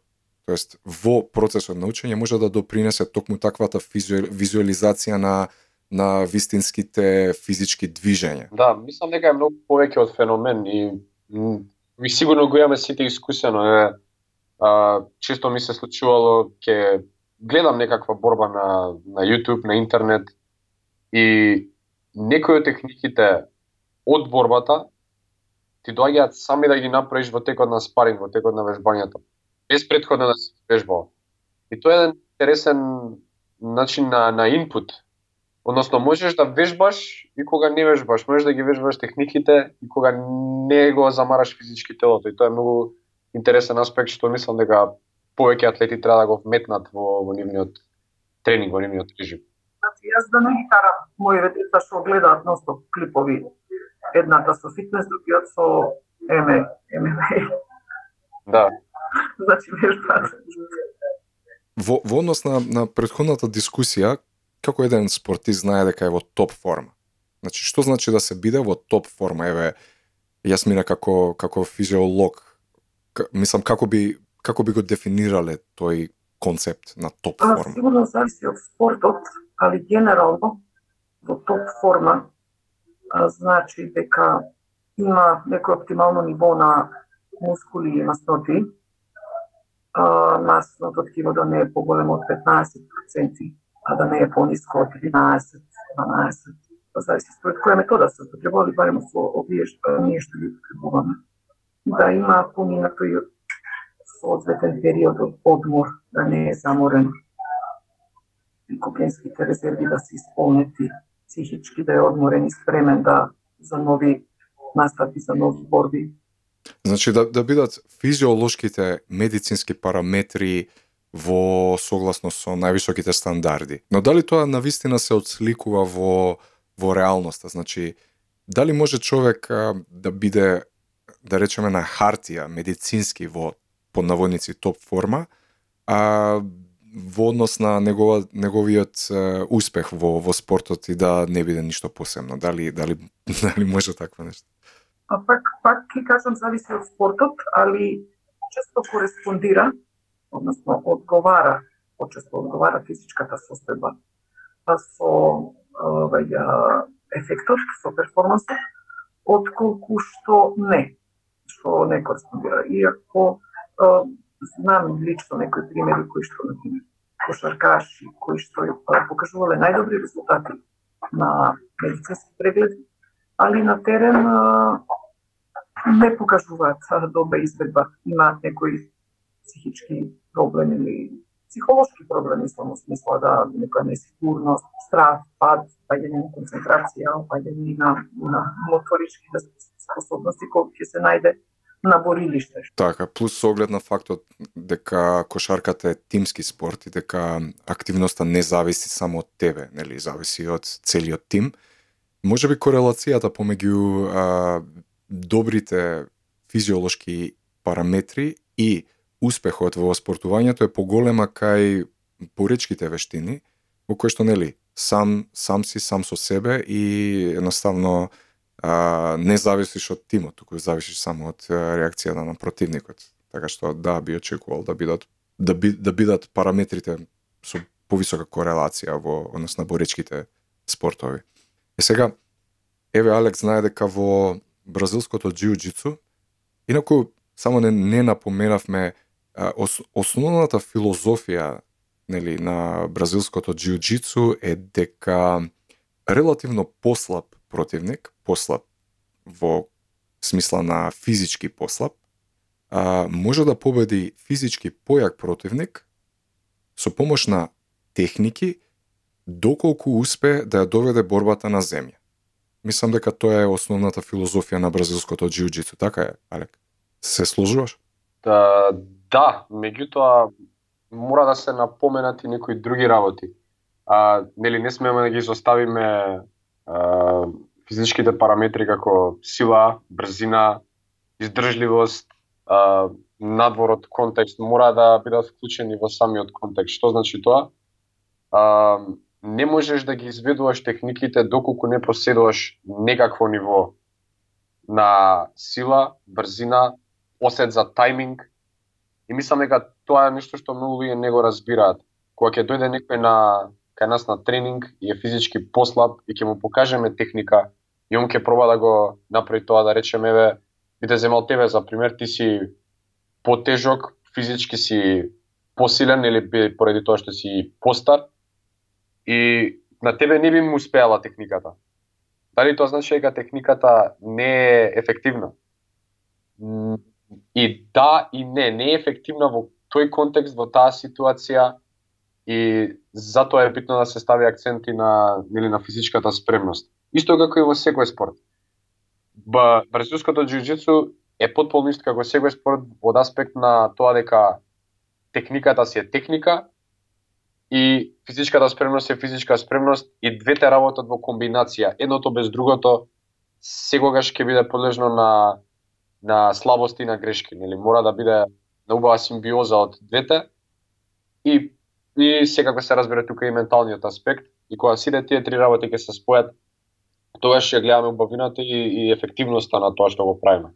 Тоест, во процесот на учење може да допринесе токму таквата визуализација на на вистинските физички движења. Да, мислам дека е многу повеќе од феномен и ми сигурно го имаме сите искусено. Е, а, често ми се случувало ке гледам некаква борба на на YouTube, на интернет и некои од техниките од борбата ти доаѓаат сами да ги направиш во текот на спаринг, во текот на вежбањето без предходно да се вежбал. И тоа е еден интересен начин на, на инпут. Односно, можеш да вежбаш и кога не вежбаш, можеш да ги вежбаш техниките и кога не го замараш физички телото. И тоа е многу интересен аспект што мислам дека повеќе атлети треба да го вметнат во, во нивниот тренинг, во нивниот режим. Значи, јас да не ги карам моите деца што гледаат ностоп клипови, едната со фитнес, другиот со ММА. Да. значи. Во, во однос на, на предходната дискусија, како еден спортист знае дека е во топ форма? Значи, што значи да се биде во топ форма? Еве, јас мина како, како физиолог, к, мислам, како би, како би го дефинирале тој концепт на топ А, форма? сигурно зависи од спортот, али генерално во топ форма а, значи дека има некој оптимално ниво на мускули и масноти. nas odkrilo da ne pogoljemo od 15%, a da ne je ponisko od 13, 12. Zavisi spred koje metoda se potrebovali, barem su obješteni potrebovane. Da ima puni na toj odzveten period odmor, da ne je zamoren prikupljenskih rezervi, da se ispolniti psihički, da je odmoren i spremen da za novi nastaviti, za novi borbi Значи да да бидат физиолошките медицински параметри во согласно со највисоките стандарди. Но дали тоа навистина се отсликува во во реалноста? Значи дали може човек а, да биде да речеме на хартија медицински во поднаводници топ форма, а во однос на негова, неговиот е, успех во во спортот и да не биде ништо посебно. Дали дали дали може такво нешто? А пак, пак ќе кажам, зависи од спортот, али често кореспондира, односно одговара, почесто одговара физичката состојба со овај ефектот, со перформансот, отколку што не, што не кореспондира. Иако а, знам лично некои примери кои што, например, кошаркаши, кои што покажувале најдобри резултати на медицински прегледи, али на терен а, не покажуваат добра изведба, Имаат некои психички проблеми или психолошки проблеми само смисла да некоја несигурност, страх, пад, паѓање на концентрација, паѓање на, на моторички способности кои ќе се најде на борилиште. Така, плюс со оглед на фактот дека кошарката е тимски спорт и дека активноста не зависи само од тебе, нели, зависи од целиот тим. Може би корелацијата помеѓу а, добрите физиолошки параметри и успехот во спортувањето е поголема кај поречките вештини, во кој што нели сам сам си сам со себе и едноставно а, не зависиш од тимот, туку зависиш само од реакцијата на противникот. Така што да би очекувал да бидат да, би, да бидат параметрите со повисока корелација во однос на боречките спортови. Е сега еве Алекс знае дека во бразилското джиу-джитсу, инаку само не, не напоменавме ос, основната филозофија нели на бразилското джиу-джитсу е дека релативно послаб противник, послаб во смисла на физички послаб, а, може да победи физички појак противник со помош на техники доколку успе да ја доведе борбата на земја. Мислам дека тоа е основната филозофија на бразилското джиу-джитсу, така е, Алек? Се сложуваш? Да, да, меѓутоа мора да се напоменат и некои други работи. А, нели не смееме да ги изоставиме а, физичките параметри како сила, брзина, издржливост, а, надвор од контекст мора да бидат вклучени во самиот контекст. Што значи тоа? А, не можеш да ги изведуваш техниките доколку не поседуваш некакво ниво на сила, брзина, осет за тајминг. И мислам дека тоа е нешто што многу луѓе не го разбираат. Кога ќе дојде некој на кај нас на тренинг и е физички послаб и ќе му покажеме техника и он ќе проба да го направи тоа да речеме еве би земал тебе за пример ти си потежок, физички си посилен или поради тоа што си постар и на тебе не би му успеала техниката. Дали тоа значи дека техниката не е ефективна? И да и не, не е ефективна во тој контекст, во таа ситуација и затоа е битно да се стави акценти на нели на физичката спремност. Исто како и во секој спорт. Ба, бразилското джиу-джитсу е потполно исто како секој спорт од аспект на тоа дека техниката си е техника и физичката спремност е физичка спремност и двете работат во комбинација. Едното без другото секогаш ќе биде подлежно на на слабости и на грешки, нели мора да биде на убава симбиоза од двете и и секако се разбира тука и менталниот аспект и кога сите тие три работи ќе се спојат тогаш ќе гледаме убавината и, и ефективноста на тоа што го правиме.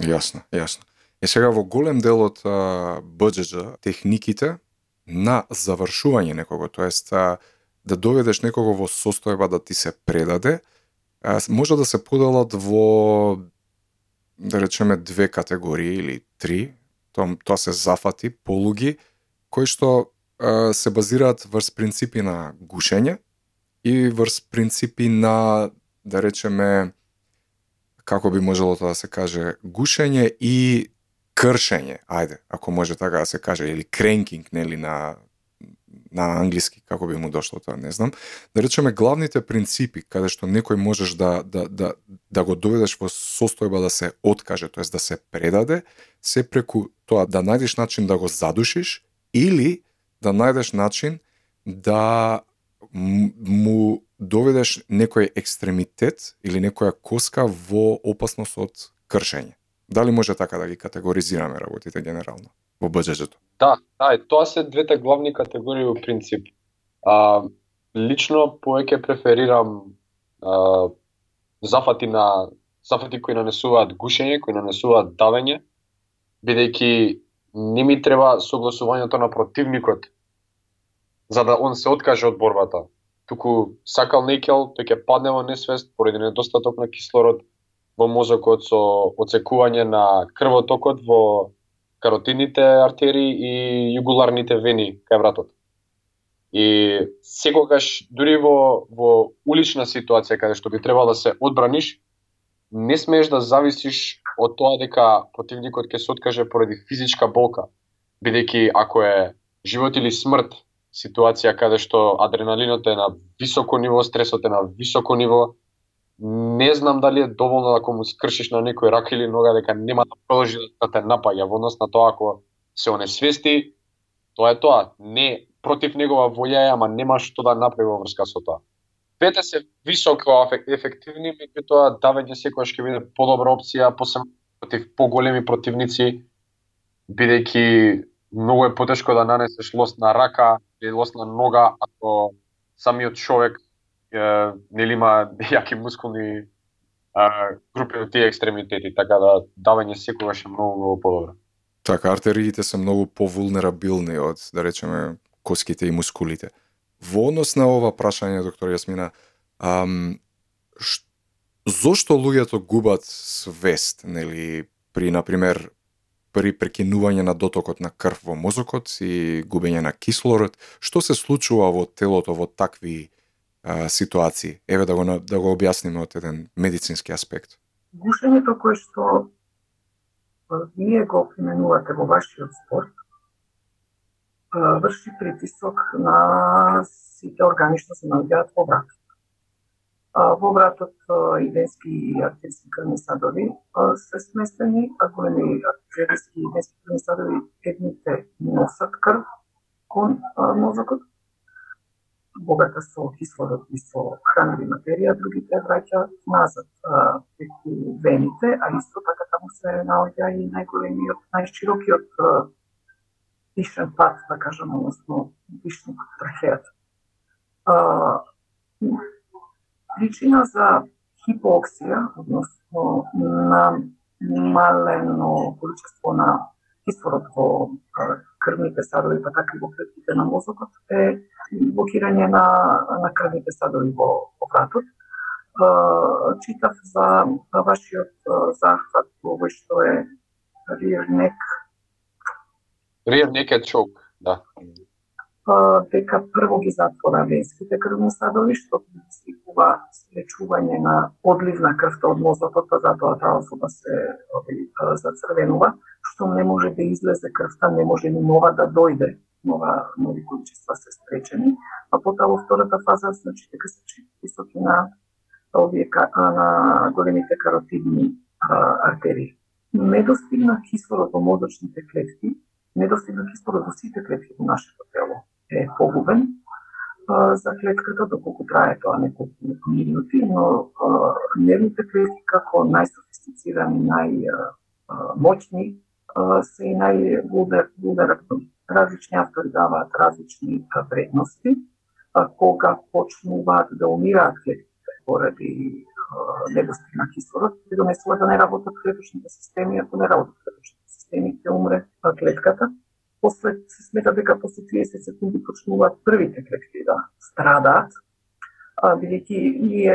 Јасно, јасно. И сега во голем дел од БДЖ техниките на завршување некого, тоест да доведеш некого во состојба да ти се предаде, може да се поделат во да речеме две категории или три, тоа, тоа се зафати полуги кои што се базираат врз принципи на гушење и врз принципи на да речеме како би можело тоа да се каже гушење и кршење, ајде, ако може така да се каже, или кренкинг, нели, на на англиски, како би му дошло тоа, не знам. Да речеме главните принципи каде што некој можеш да да да да го доведеш во состојба да се откаже, тоест да се предаде, се преку тоа да најдеш начин да го задушиш или да најдеш начин да му доведеш некој екстремитет или некоја коска во опасност од кршење. Дали може така да ги категоризираме работите генерално во БДЖ-то? Да, да, тоа се двете главни категории во принцип. А, лично повеќе преферирам а, зафати на зафати кои нанесуваат гушење, кои нанесуваат давење, бидејќи не ми треба согласувањето на противникот за да он се откаже од борбата. Туку сакал некел, тој ќе падне во несвест поради недостаток на кислород, во мозокот со оцекување на крвотокот во каротидните артерии и југуларните вени кај вратот. И секогаш дури во во улична ситуација каде што би требало да се одбраниш, не смееш да зависиш од тоа дека противникот ќе се откаже поради физичка болка, бидејќи ако е живот или смрт ситуација каде што адреналинот е на високо ниво, стресот е на високо ниво, не знам дали е доволно да ако му скршиш на некој рак или нога дека нема да продолжи да те напаѓа во однос на тоа ако се онесвести, тоа е тоа. Не против негова волја е, ама нема што да направи во врска со тоа. Двете се високо ефективни, меѓутоа давење секогаш ќе биде подобра опција, посебно против поголеми противници, бидејќи многу е потешко да нанесеш лост на рака или лост на нога ако самиот човек нели има јаки мускулни а, групи од тие екстремитети, така да давање секогаш е многу многу подобро. Така, артериите се многу повулнерабилни од, да речеме, коските и мускулите. Во однос на ова прашање, доктор Јасмина, ам, ш... зошто луѓето губат свест, нели, при, например, при прекинување на дотокот на крв во мозокот и губење на кислород, што се случува во телото во такви а, ситуации. Еве да го да го објасниме од еден медицински аспект. Гушењето кое што вие го применувате во вашиот спорт врши притисок на сите органи што се наоѓаат во вратот. Во вратот и и артериски крвни садови се сместени, а големи артериски и венски крвни садови едните носат крв кон мозокот, богата со кислород и со хранливи материја, другите враќа назад преку вените, а исто така таму се наоѓа и најголемиот, најширокиот дишен пат, да кажам, односно дишник трахејата. Причина за хипоксија, односно на малено количество на кислород во крвните садови, па така и во клетките на мозокот, е блокирање на, на крвните садови во, во вратот. Читав за вашиот захват овој што е rear neck. Rear naked choke, да дека прво ги затвора венските крвни садови, што предизвикува спречување на одлив на крвта од мозокот, па затоа таа да особа се зацрвенува, што не може да излезе крвта, не може ни нова да дојде нова, нови количества се спречени, а потоа во втората фаза, значи, дека се високи на овие на големите каротидни артерии. Недостигна кислород во мозочните клетки, недостигна кислород во сите клетки во нашето тело е погубен а, за клетката, доколку трае тоа неколку минути, но а, нервните клетки како најсофистицирани, најмочни се и највулнерабилни различни автори даваат различни вредности, а кога почнуваат да умираат клетките поради недостиг на кислород, се донесува да не работат клеточните системи, ако не работат клеточните системи, ќе умре клетката после се смета дека после 30 секунди почнуваат првите клетки да страдаат, бидејќи ние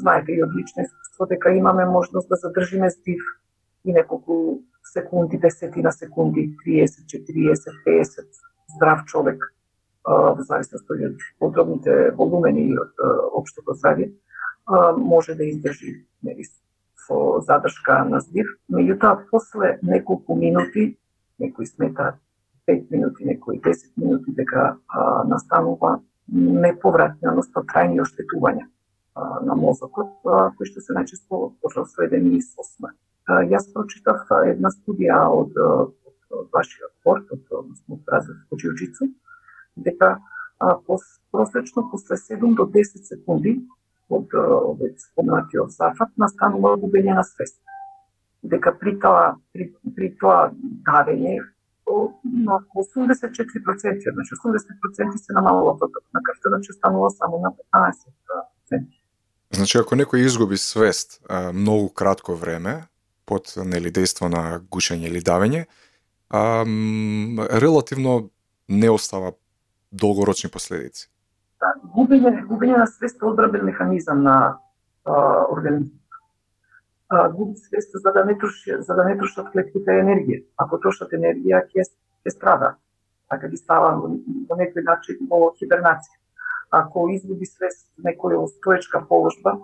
знаете и од лично искуство дека имаме можност да задржиме здив и неколку секунди, десетина секунди, 30, 40, 50 здрав човек во зависност од подробните волумени и од општото здравје може да издржи нели, со задршка на здив, меѓутоа после неколку минути, некои сметаат 5 минути, некои 10 минути дека а, настанува неповратни, односно трајни оштетувања а, на мозокот, а, кои што се најчесто сведени со смрт. Јас прочитав една студија од, од вашиот порт од, односно од дека а, пос, просечно после 7 до 10 секунди од овој спомнатиот зафат настанува губење на свест. Дека при тоа при, при тоа давење на 84%, значи 80% се намалува на крвта, значи станува само на 15%. Значи ако некој изгуби свест а, многу кратко време под нели дејство на гушење или давење, а, релативно не остава долгорочни последици. Да, губење, губење на свест е одбранбен механизам на а, организмот губи свест за да не троши, за да не трошат клетките енергија. Ако трошат енергија, ќе ќе страда. Така ги става во некој начин во хибернација. Ако изгуби свест некоја устоечка положба,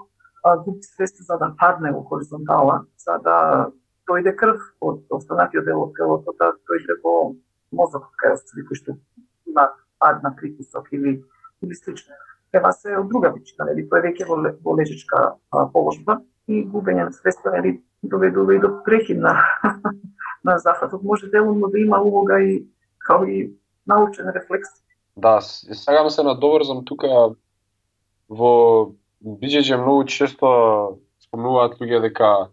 губи свест за да падне во хоризонтала, за да дојде крв од останатиот дел од телото, да дојде во мозокот кај кој што има пад на притисок или или слично. Ева се од друга причина, нели, е веќе во, во лежичка положба и губење на средства, нели, доведува и до прехид на, на зафатот. Може делумно да има улога и као и научен рефлекс. Да, сега се надоврзам тука во BJJ многу често спомнуваат луѓе дека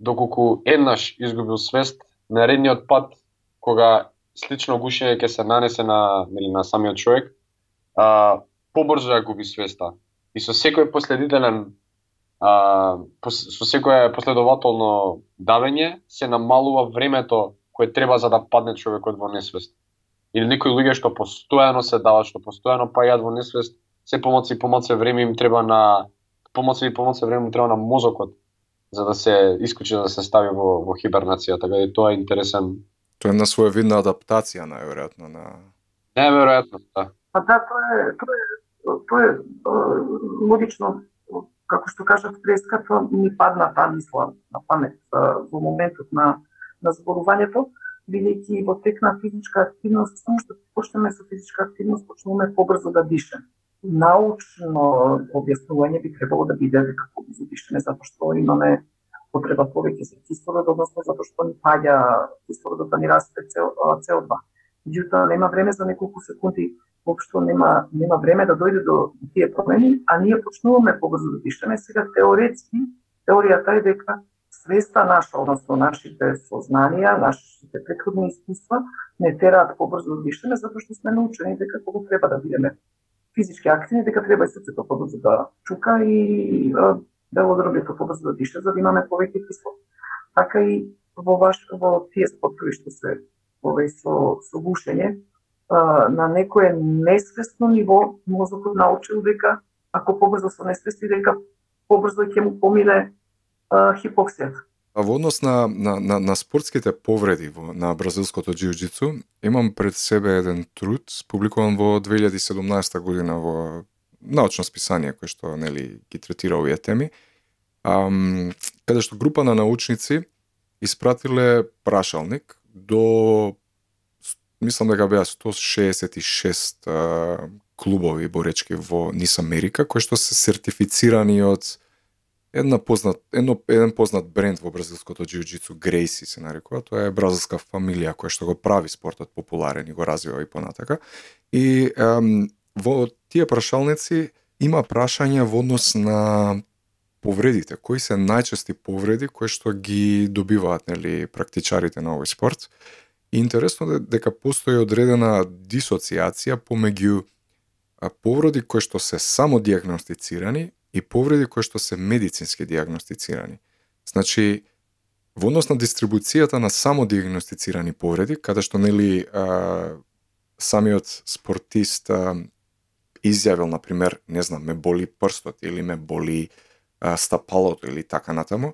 доколку еднаш изгубил свест, наредниот пат кога слично гушење ќе се нанесе на, нели, на самиот човек, а, побрзо ја губи свеста. И со секој последителен а, со секое последователно давење се намалува времето кое треба за да падне човекот во несвест. Или некои луѓе што постојано се дават, што постојано паѓаат во несвест, се помоци и помоци време им треба на помоци и помоци време им треба на мозокот за да се исклучи да се стави во, во хибернација, така да тоа е интересен. Тоа е на своевидна адаптација најверојатно на Неверојатно, да. Па да, тоа е, тоа е, тоа е, логично, како што кажав преска, ми падна таа мисла на памет во моментот на, на зборувањето, бидејќи во тек на физичка активност, само што почнеме со физичка активност, почнуваме побрзо да дишеме. Научно објаснување би требало да биде дека побрзо дишеме, затоа што имаме потреба повеќе за кислород, односно затоа што ни паѓа кислородот да ни расте CO2. Меѓутоа, нема време за неколку секунди воопшто нема нема време да дојде до тие промени, а ние почнуваме побрзо да дишеме. Сега теоретски, теоријата е дека свеста наша, односно нашите сознанија, нашите претходни искуства не тераат побрзо да дишеме затоа што сме научени дека кога треба да бидеме физички активни, дека треба и срцето побрзо да чука и белодробјето да побрзо да диша за да имаме повеќе кислород. Така и во ваш во тие спортови што се овој со со гушење, на некое несвесно ниво мозокот научил дека ако побрзо се несвести дека побрзо ќе му помине хипоксијата. А во однос на, на, на, на спортските повреди во, на бразилското џиуџицу, имам пред себе еден труд, публикуван во 2017 година во научно списание кој што нели ги третира овие теми, ам, каде што група на научници испратиле прашалник до мислам дека беа 166 а, клубови боречки во Нис Америка кои што се сертифицирани од една познат едно еден познат бренд во бразилското џиуџицу Грейси се нарекува, тоа е бразилска фамилија која што го прави спортот популарен и го развива и понатака. И ем, во тие прашалници има прашања во однос на повредите, кои се најчести повреди кои што ги добиваат нели практичарите на овој спорт? И интересно е дека постои одредена дисоциација помеѓу повреди кои што се само диагностицирани и повреди кои што се медицински диагностицирани. Значи, Во однос на дистрибуцијата на само диагностицирани повреди, каде што нели а, самиот спортист а, изјавил на пример, не знам, ме боли прстот или ме боли а, стапалото или така натаму,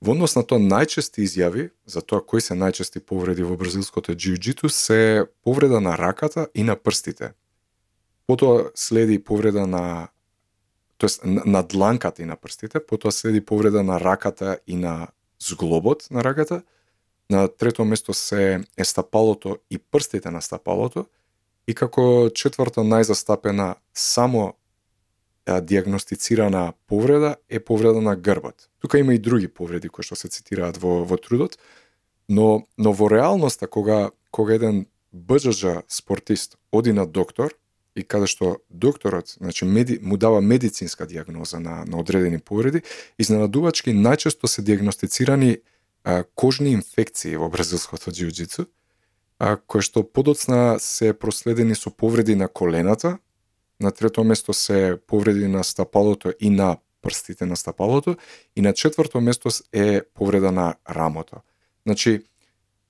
во однос на тоа најчести изјави за тоа кои се најчести повреди во бразилското џиу се повреда на раката и на прстите. Потоа следи повреда на тоест на дланката и на прстите, потоа следи повреда на раката и на зглобот на раката, на трето место се е стапалото и прстите на стапалото, и како четврто најзастапена само диагностицирана повреда е повреда на грбот. Тука има и други повреди кои што се цитираат во, во трудот, но, но во реалноста кога, кога еден БџЖ спортист оди на доктор, и каде што докторот значи, меди, му дава медицинска диагноза на, на одредени повреди, изненадувачки најчесто се диагностицирани а, кожни инфекции во бразилското џиу а, кои што подоцна се проследени со повреди на колената, на трето место се повреди на стапалото и на прстите на стапалото, и на четврто место е повреда на рамото. Значи,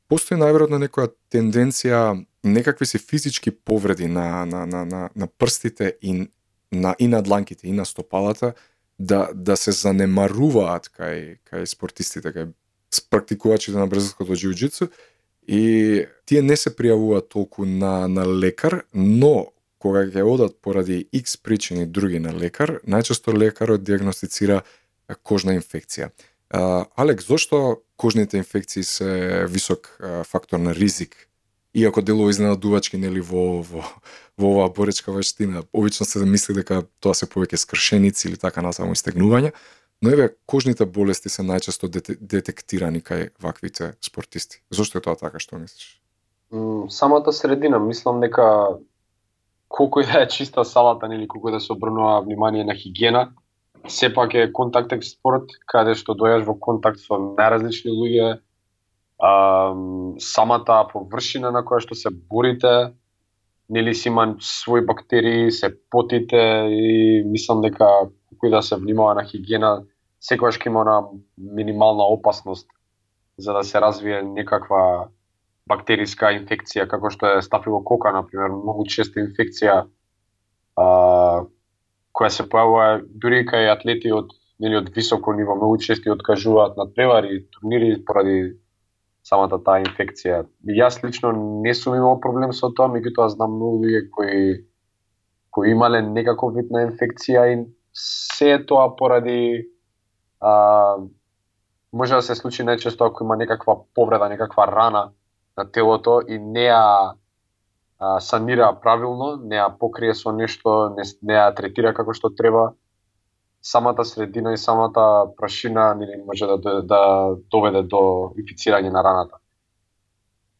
постои најверојатно некоја тенденција некакви се физички повреди на, на, на, на, на прстите и на, и на дланките и на стопалата да, да се занемаруваат кај, кај спортистите, кај практикувачите на бразилското џиу и тие не се пријавуваат толку на, на лекар, но кога ќе одат поради X причини други на лекар, најчесто лекарот диагностицира кожна инфекција. Алек, зошто кожните инфекции се висок фактор на ризик иако делува изненадувачки нели во во во оваа боречка вештина, обично се мисли дека тоа се повеќе скршеници или така насаму истегнувања, но еве кожните болести се најчесто детектирани кај ваквите спортисти. Зошто е тоа така што мислиш? Самата средина, мислам дека колку и да е чиста салата или колку да се обрнува внимание на хигиена, сепак е контактен спорт каде што дојаш во контакт со најразлични луѓе, а, самата површина на која што се борите, нели си има свои бактерии, се потите и мислам дека кој да се внимава на хигиена, секогаш ќе има на минимална опасност за да се развие некаква бактериска инфекција, како што е стафилокока, например, многу честа инфекција а, која се појавува дури кај атлети од нели од високо ниво, многу чести откажуваат на превари, турнири поради самата таа инфекција. Јас лично не сум имал проблем со тоа, меѓутоа знам многу луѓе кои кои имале некаков вид на инфекција и се тоа поради а, може да се случи најчесто ако има некаква повреда, некаква рана на телото и не ја санира правилно, не ја покрие со нешто, не, не ја третира како што треба, самата средина и самата прашина нели може да, да доведе до инфицирање на раната.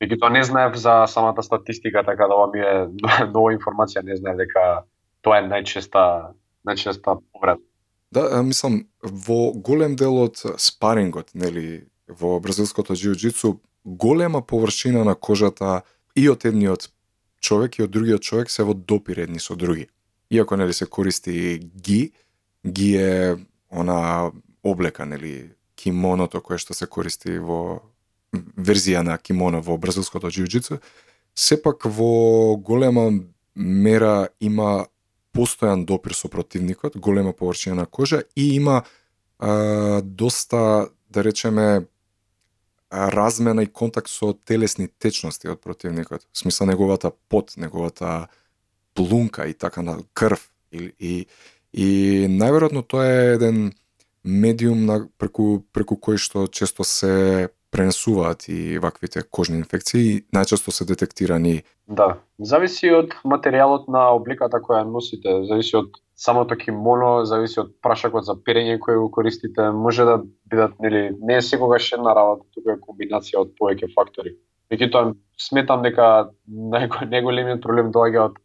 Меѓутоа не знаев за самата статистика, така да ова ми е нова информација, не знаев дека тоа е најчеста најчеста повреда. Да, мислам во голем дел од спарингот, нели, во бразилското џиу голема површина на кожата и од едниот човек и од другиот човек се во допир едни со други. Иако нели се користи ги, ги е она облека, нели, кимоното кое што се користи во верзија на кимоно во бразилското џиу сепак во голема мера има постојан допир со противникот, голема површина на кожа и има а, доста, да речеме, размена и контакт со телесни течности од противникот. В смисла неговата пот, неговата плунка и така на крв и, и И најверојатно тоа е еден медиум на, преку, преку кој што често се пренесуваат и ваквите кожни инфекции, најчесто се детектирани. Да, зависи од материјалот на обликата која носите, зависи од самото кимоно, зависи од прашакот за перење кој го користите, може да бидат нели не е секогаш една работа, тука е комбинација од повеќе фактори. Меѓутоа сметам дека најголемиот проблем доаѓа од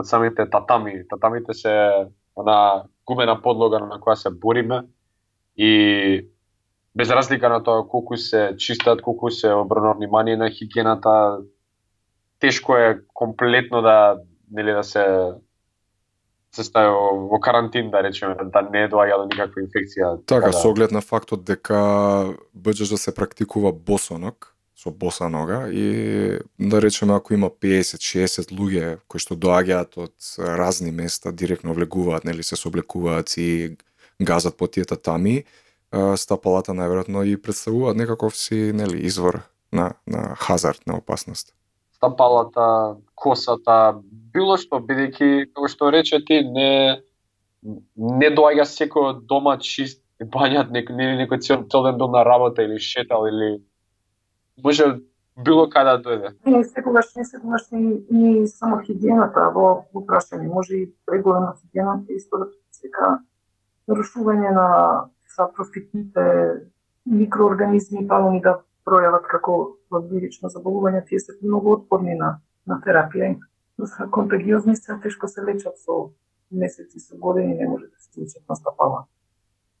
од самите татами. Татамите се она гумена подлога на која се бориме и без разлика на тоа колку се чистат, колку се обрнува внимание на хигиената, тешко е комплетно да нели да се се стави во карантин, да речеме, да не доаѓа до никаква инфекција. Така, да, со оглед на фактот дека Бџ да се практикува босоног, со боса нога и да речеме ако има 50-60 луѓе кои што доаѓаат од разни места, директно влегуваат, нели се соблекуваат и газат по тие татами, стапалата најверојатно и представуваат некаков си нели извор на на хазард, на опасност. Стапалата, косата, било што бидејќи како што рече ти не не доаѓа секој дома чист бањат нек, не некој цел, цел ден бил на работа или шетал или може било каде да дојде. Не, секогаш не секогаш не, не само хигиената во, во прашање, може и преголема хигиената исто да предизвика нарушување на сапрофитните микроорганизми палони да пројават како вирично заболување, тие се многу отпорни на, на терапија. Се контагиозни се, тешко се лечат со месеци, со години, не може да се лечат на стапала.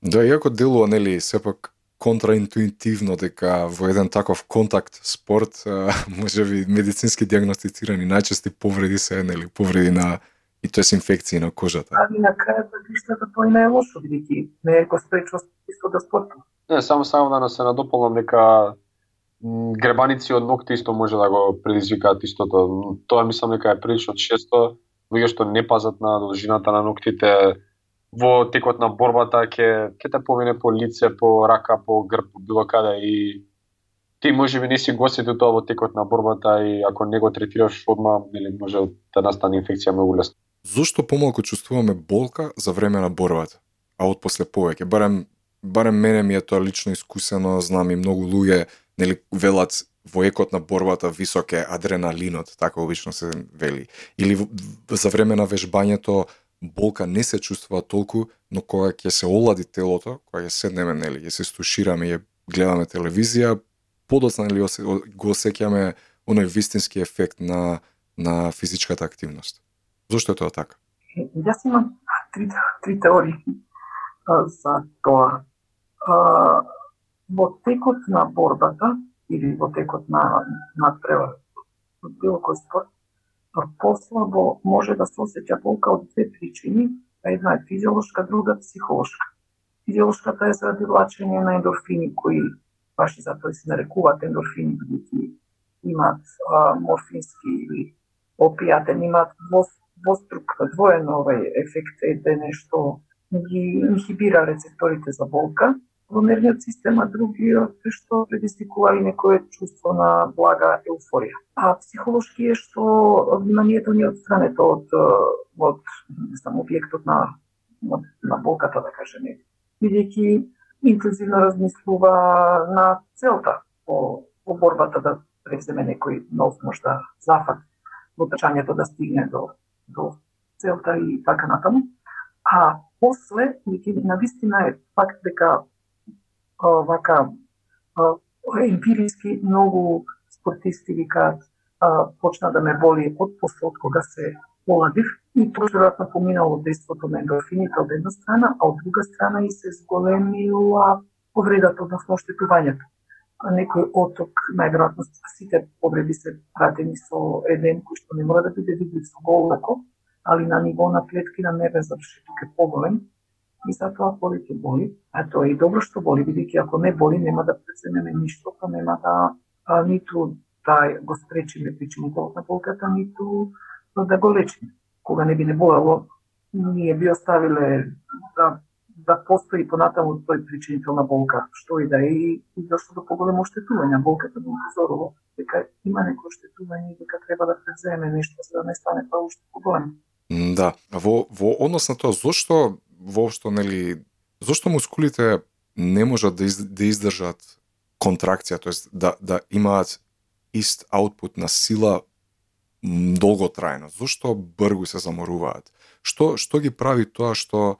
Да, иако делува, нели, сепак контраинтуитивно дека во еден таков контакт спорт може би медицински диагностицирани најчести повреди се нели повреди на и тоа се инфекции на кожата. Ами на крајот да тоа и не е лошо бидејќи не е го спречува исто да спортува. Не, само само да се надополнам дека гребаници од ногти исто може да го предизвикаат истото. Тоа мислам дека е прилично често луѓе што не пазат на должината на ногтите во текот на борбата ќе ќе те помине по лице, по рака, по грб, било каде и ти може би не си го тоа во текот на борбата и ако не го третираш одма, нели може да настане инфекција многу лесно. Зошто помалку чувствуваме болка за време на борбата, а од после повеќе? Барем барем мене ми е тоа лично искусено, знам и многу луѓе, нели велат во екот на борбата висок е адреналинот, така обично се вели. Или за време на вежбањето болка не се чувствува толку, но кога ќе се олади телото, кога ќе седнеме, нели, ќе се стушираме и гледаме телевизија, подоцна нели го осеќаме оној вистински ефект на на физичката активност. Зошто е тоа така? Јас имам три, три теории за тоа. А, во текот на борбата или во текот на надпревар, било кој спорт, послабо може да се осеќа болка од две причини, а една е физиолошка, друга психолошка. Физиолошката е заради влачење на ендорфини кои баш и затоа се нарекуваат ендорфини, бидејќи имаат а, морфински или опијатен, имаат двострук, двоен овој ефект да е нешто ги инхибира рецепторите за болка во нервниот систем, а другиот е што предизвикува и некое чувство на блага еуфорија. А психолошки е што вниманието ни е од, од не знам, објектот на, на, на болката, да кажеме. Бидејќи интензивно размислува на целта по, по борбата да превземе некој нов можда зафат во трчањето да стигне до, до целта и така натаму. А после, на вистина е факт дека вака емпириски многу спортисти викаат почна да ме боли од после од кога се поладив и тоа веројатно поминало действото на ендорфините од една страна, а од друга страна и се зголемила повредата, односно оштетувањето. Некој оток, најверојатно сите повреди се пратени со еден кој што не мора да биде видлив со голоко, али на ниво на клетки на небе заврши тука поголем и затоа боли боли. А тоа е и добро што боли, бидејќи ако не боли, нема да преценеме ништо, па нема да а, ниту да го спречиме причинителот на болката, ниту да го лечиме. Кога не би не болело, ние би оставиле да да постои понатаму тој причинител на болка, што и да е, и, и зашто до поголемо оштетување. Болката би упозорува дека има некој оштетување и дека треба да преземе нешто за да не стане тоа уште поголемо. Да, во во однос на тоа зошто воопшто нели зошто мускулите не можат да, из, да издржат контракција, тоест да да имаат ист аутпут на сила долготрајно. Зошто бргу се заморуваат? Што што ги прави тоа што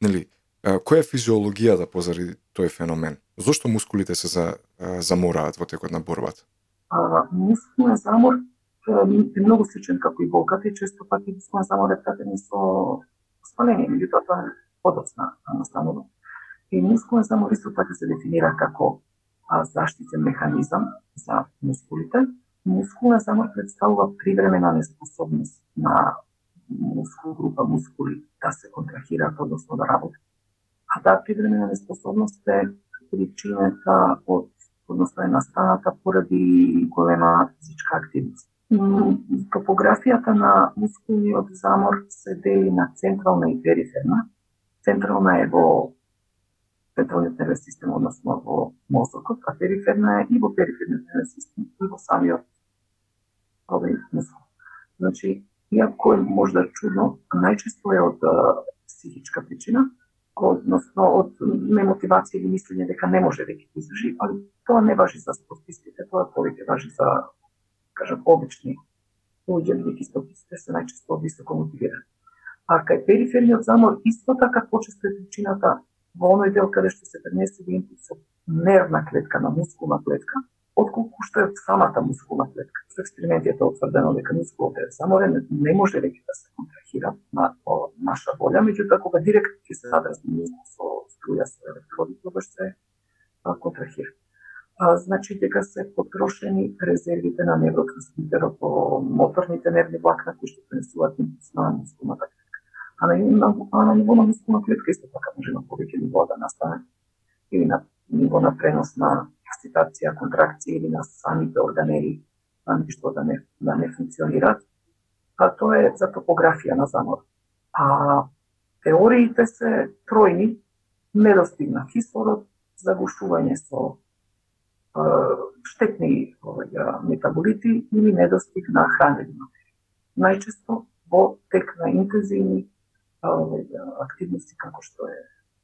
нели која е физиологијата да позади тој феномен? Зошто мускулите се за, замораат во текот на борбата? Мускулен замор е многу сличен како и болката и често пати мускулен замор е пратен со спаление, меѓутоа тоа подоцна настанува. И мускулен замор исто така се дефинира како а, заштитен механизам за мускулите. Мускулен замор представува привремена неспособност на мускул, група мускули да се контрахираат, односно да работат. А таа привремена неспособност е причината од односно е настаната поради голема физичка активност. Топографијата на мускулниот замор се дели на централна и периферна. Централна е во централниот нервен систем, односно во мозокот, а периферна е и во периферниот нервен систем, и во самиот овој мозок. Значи, иако е можда чудно, најчесто е од психичка причина, односно од немотивација или мислење дека не може да ги издржи, али тоа не важи за спортистите, тоа повеќе важи за, кажам, обични луѓе, бидејќи спортистите се најчесто високо мотивирани. А кај периферниот замор исто така почесто е причината во оној дел каде што се пренесува импулс со нервна клетка на мускулна клетка, отколку што е самата мускулна клетка. Со експериментите е утврдено дека мускулот е заморен, не може веќе да се контрахира на о, наша волја, меѓутоа кога директно ќе се задразни со струја со електроди, тогаш се контрахира. А, значи дека се потрошени резервите на невротрансмитерот по моторните нервни влакна кои што пренесуваат импулс на мускулната клетка. А на, на, а на ниво на мускулна клетка исто така може на повеќе ниво да настане или на ниво на пренос на ексцитација, контракција или на самите органели на нешто да не, да не функционираат. А тоа е за топографија на замор. А теориите се тројни, недостиг на кислород, загушување со е, штетни оваѓа, метаболити или недостиг на хранење. материи. Најчесто во тек на интензивни активности како што е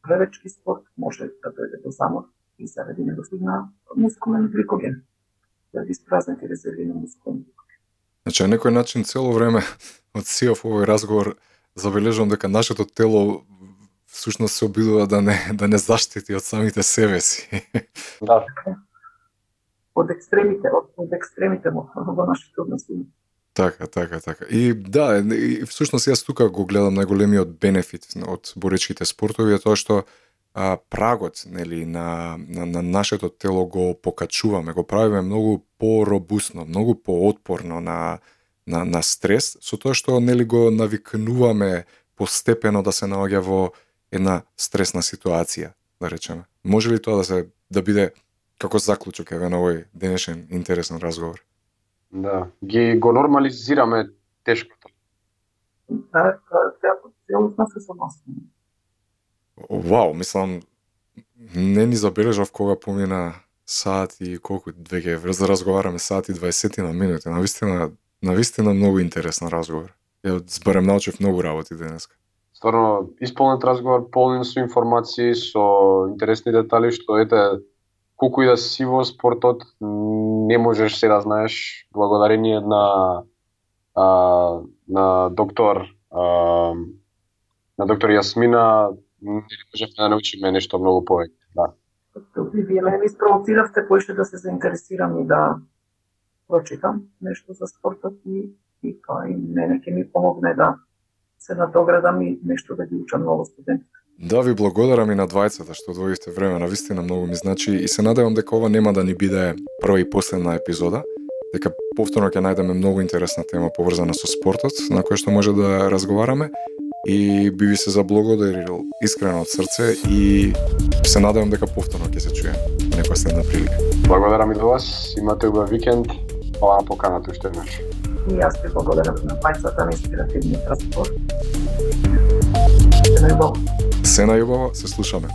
плевечки спорт може да дојде до замор и заради недостиг на мускулен гликоген, да испразнати резерви на мускулен гликоген. Значи, на некој начин цело време од сиов овој разговор забележувам дека нашето тело всушност се обидува да не да не заштити од самите себе си. Да. Од екстремите, од, од екстремите во, во нашите односи. Така, така, така. И да, и всушност јас тука го гледам најголемиот бенефит од боречките спортови е тоа што а, прагот нели на, на на нашето тело го покачуваме, го правиме многу поробусно, многу поотпорно на на на стрес со тоа што нели го навикнуваме постепено да се наоѓа во една стресна ситуација, да речеме. Може ли тоа да се да биде како заклучок еве на овој денешен интересен разговор? Да, ги го нормализираме тешкото. Да, целосно се согласувам. Вау, мислам, не ни забележав кога помина сат и колку веќе разговараме сат и 20 на минути. Навистина, навистина многу интересен разговор. Ја збарем научив многу работи денеска. Стварно, исполнет разговор, полнен со информации, со интересни детали, што ете, колку и да си во спортот, не можеш се да знаеш, благодарение на а, на доктор а, на доктор Јасмина можевме да научиме нешто многу повеќе. Да. И вие ме ми спровоциравте поише да се заинтересирам и да прочитам нешто за спортот и, и тоа и мене ќе ми помогне да се надоградам и нешто да ги учам ново студентите. Да, ви благодарам и на двајцата што одвоивте време, на вистина многу ми значи и се надевам дека ова нема да ни биде прва и последна епизода, дека повторно ќе најдеме многу интересна тема поврзана со спортот, на која што може да разговараме и би ви се заблагодарил искрено од срце и се надевам дека повторно ќе се чуеме некоја следна прилика. Благодарам и до вас, имате убав викенд, Hvala na уште šte imaš и јас ти благодарам на пајцата на инспиративниот разговор. Се најубаво. Се најубаво, се слушаме.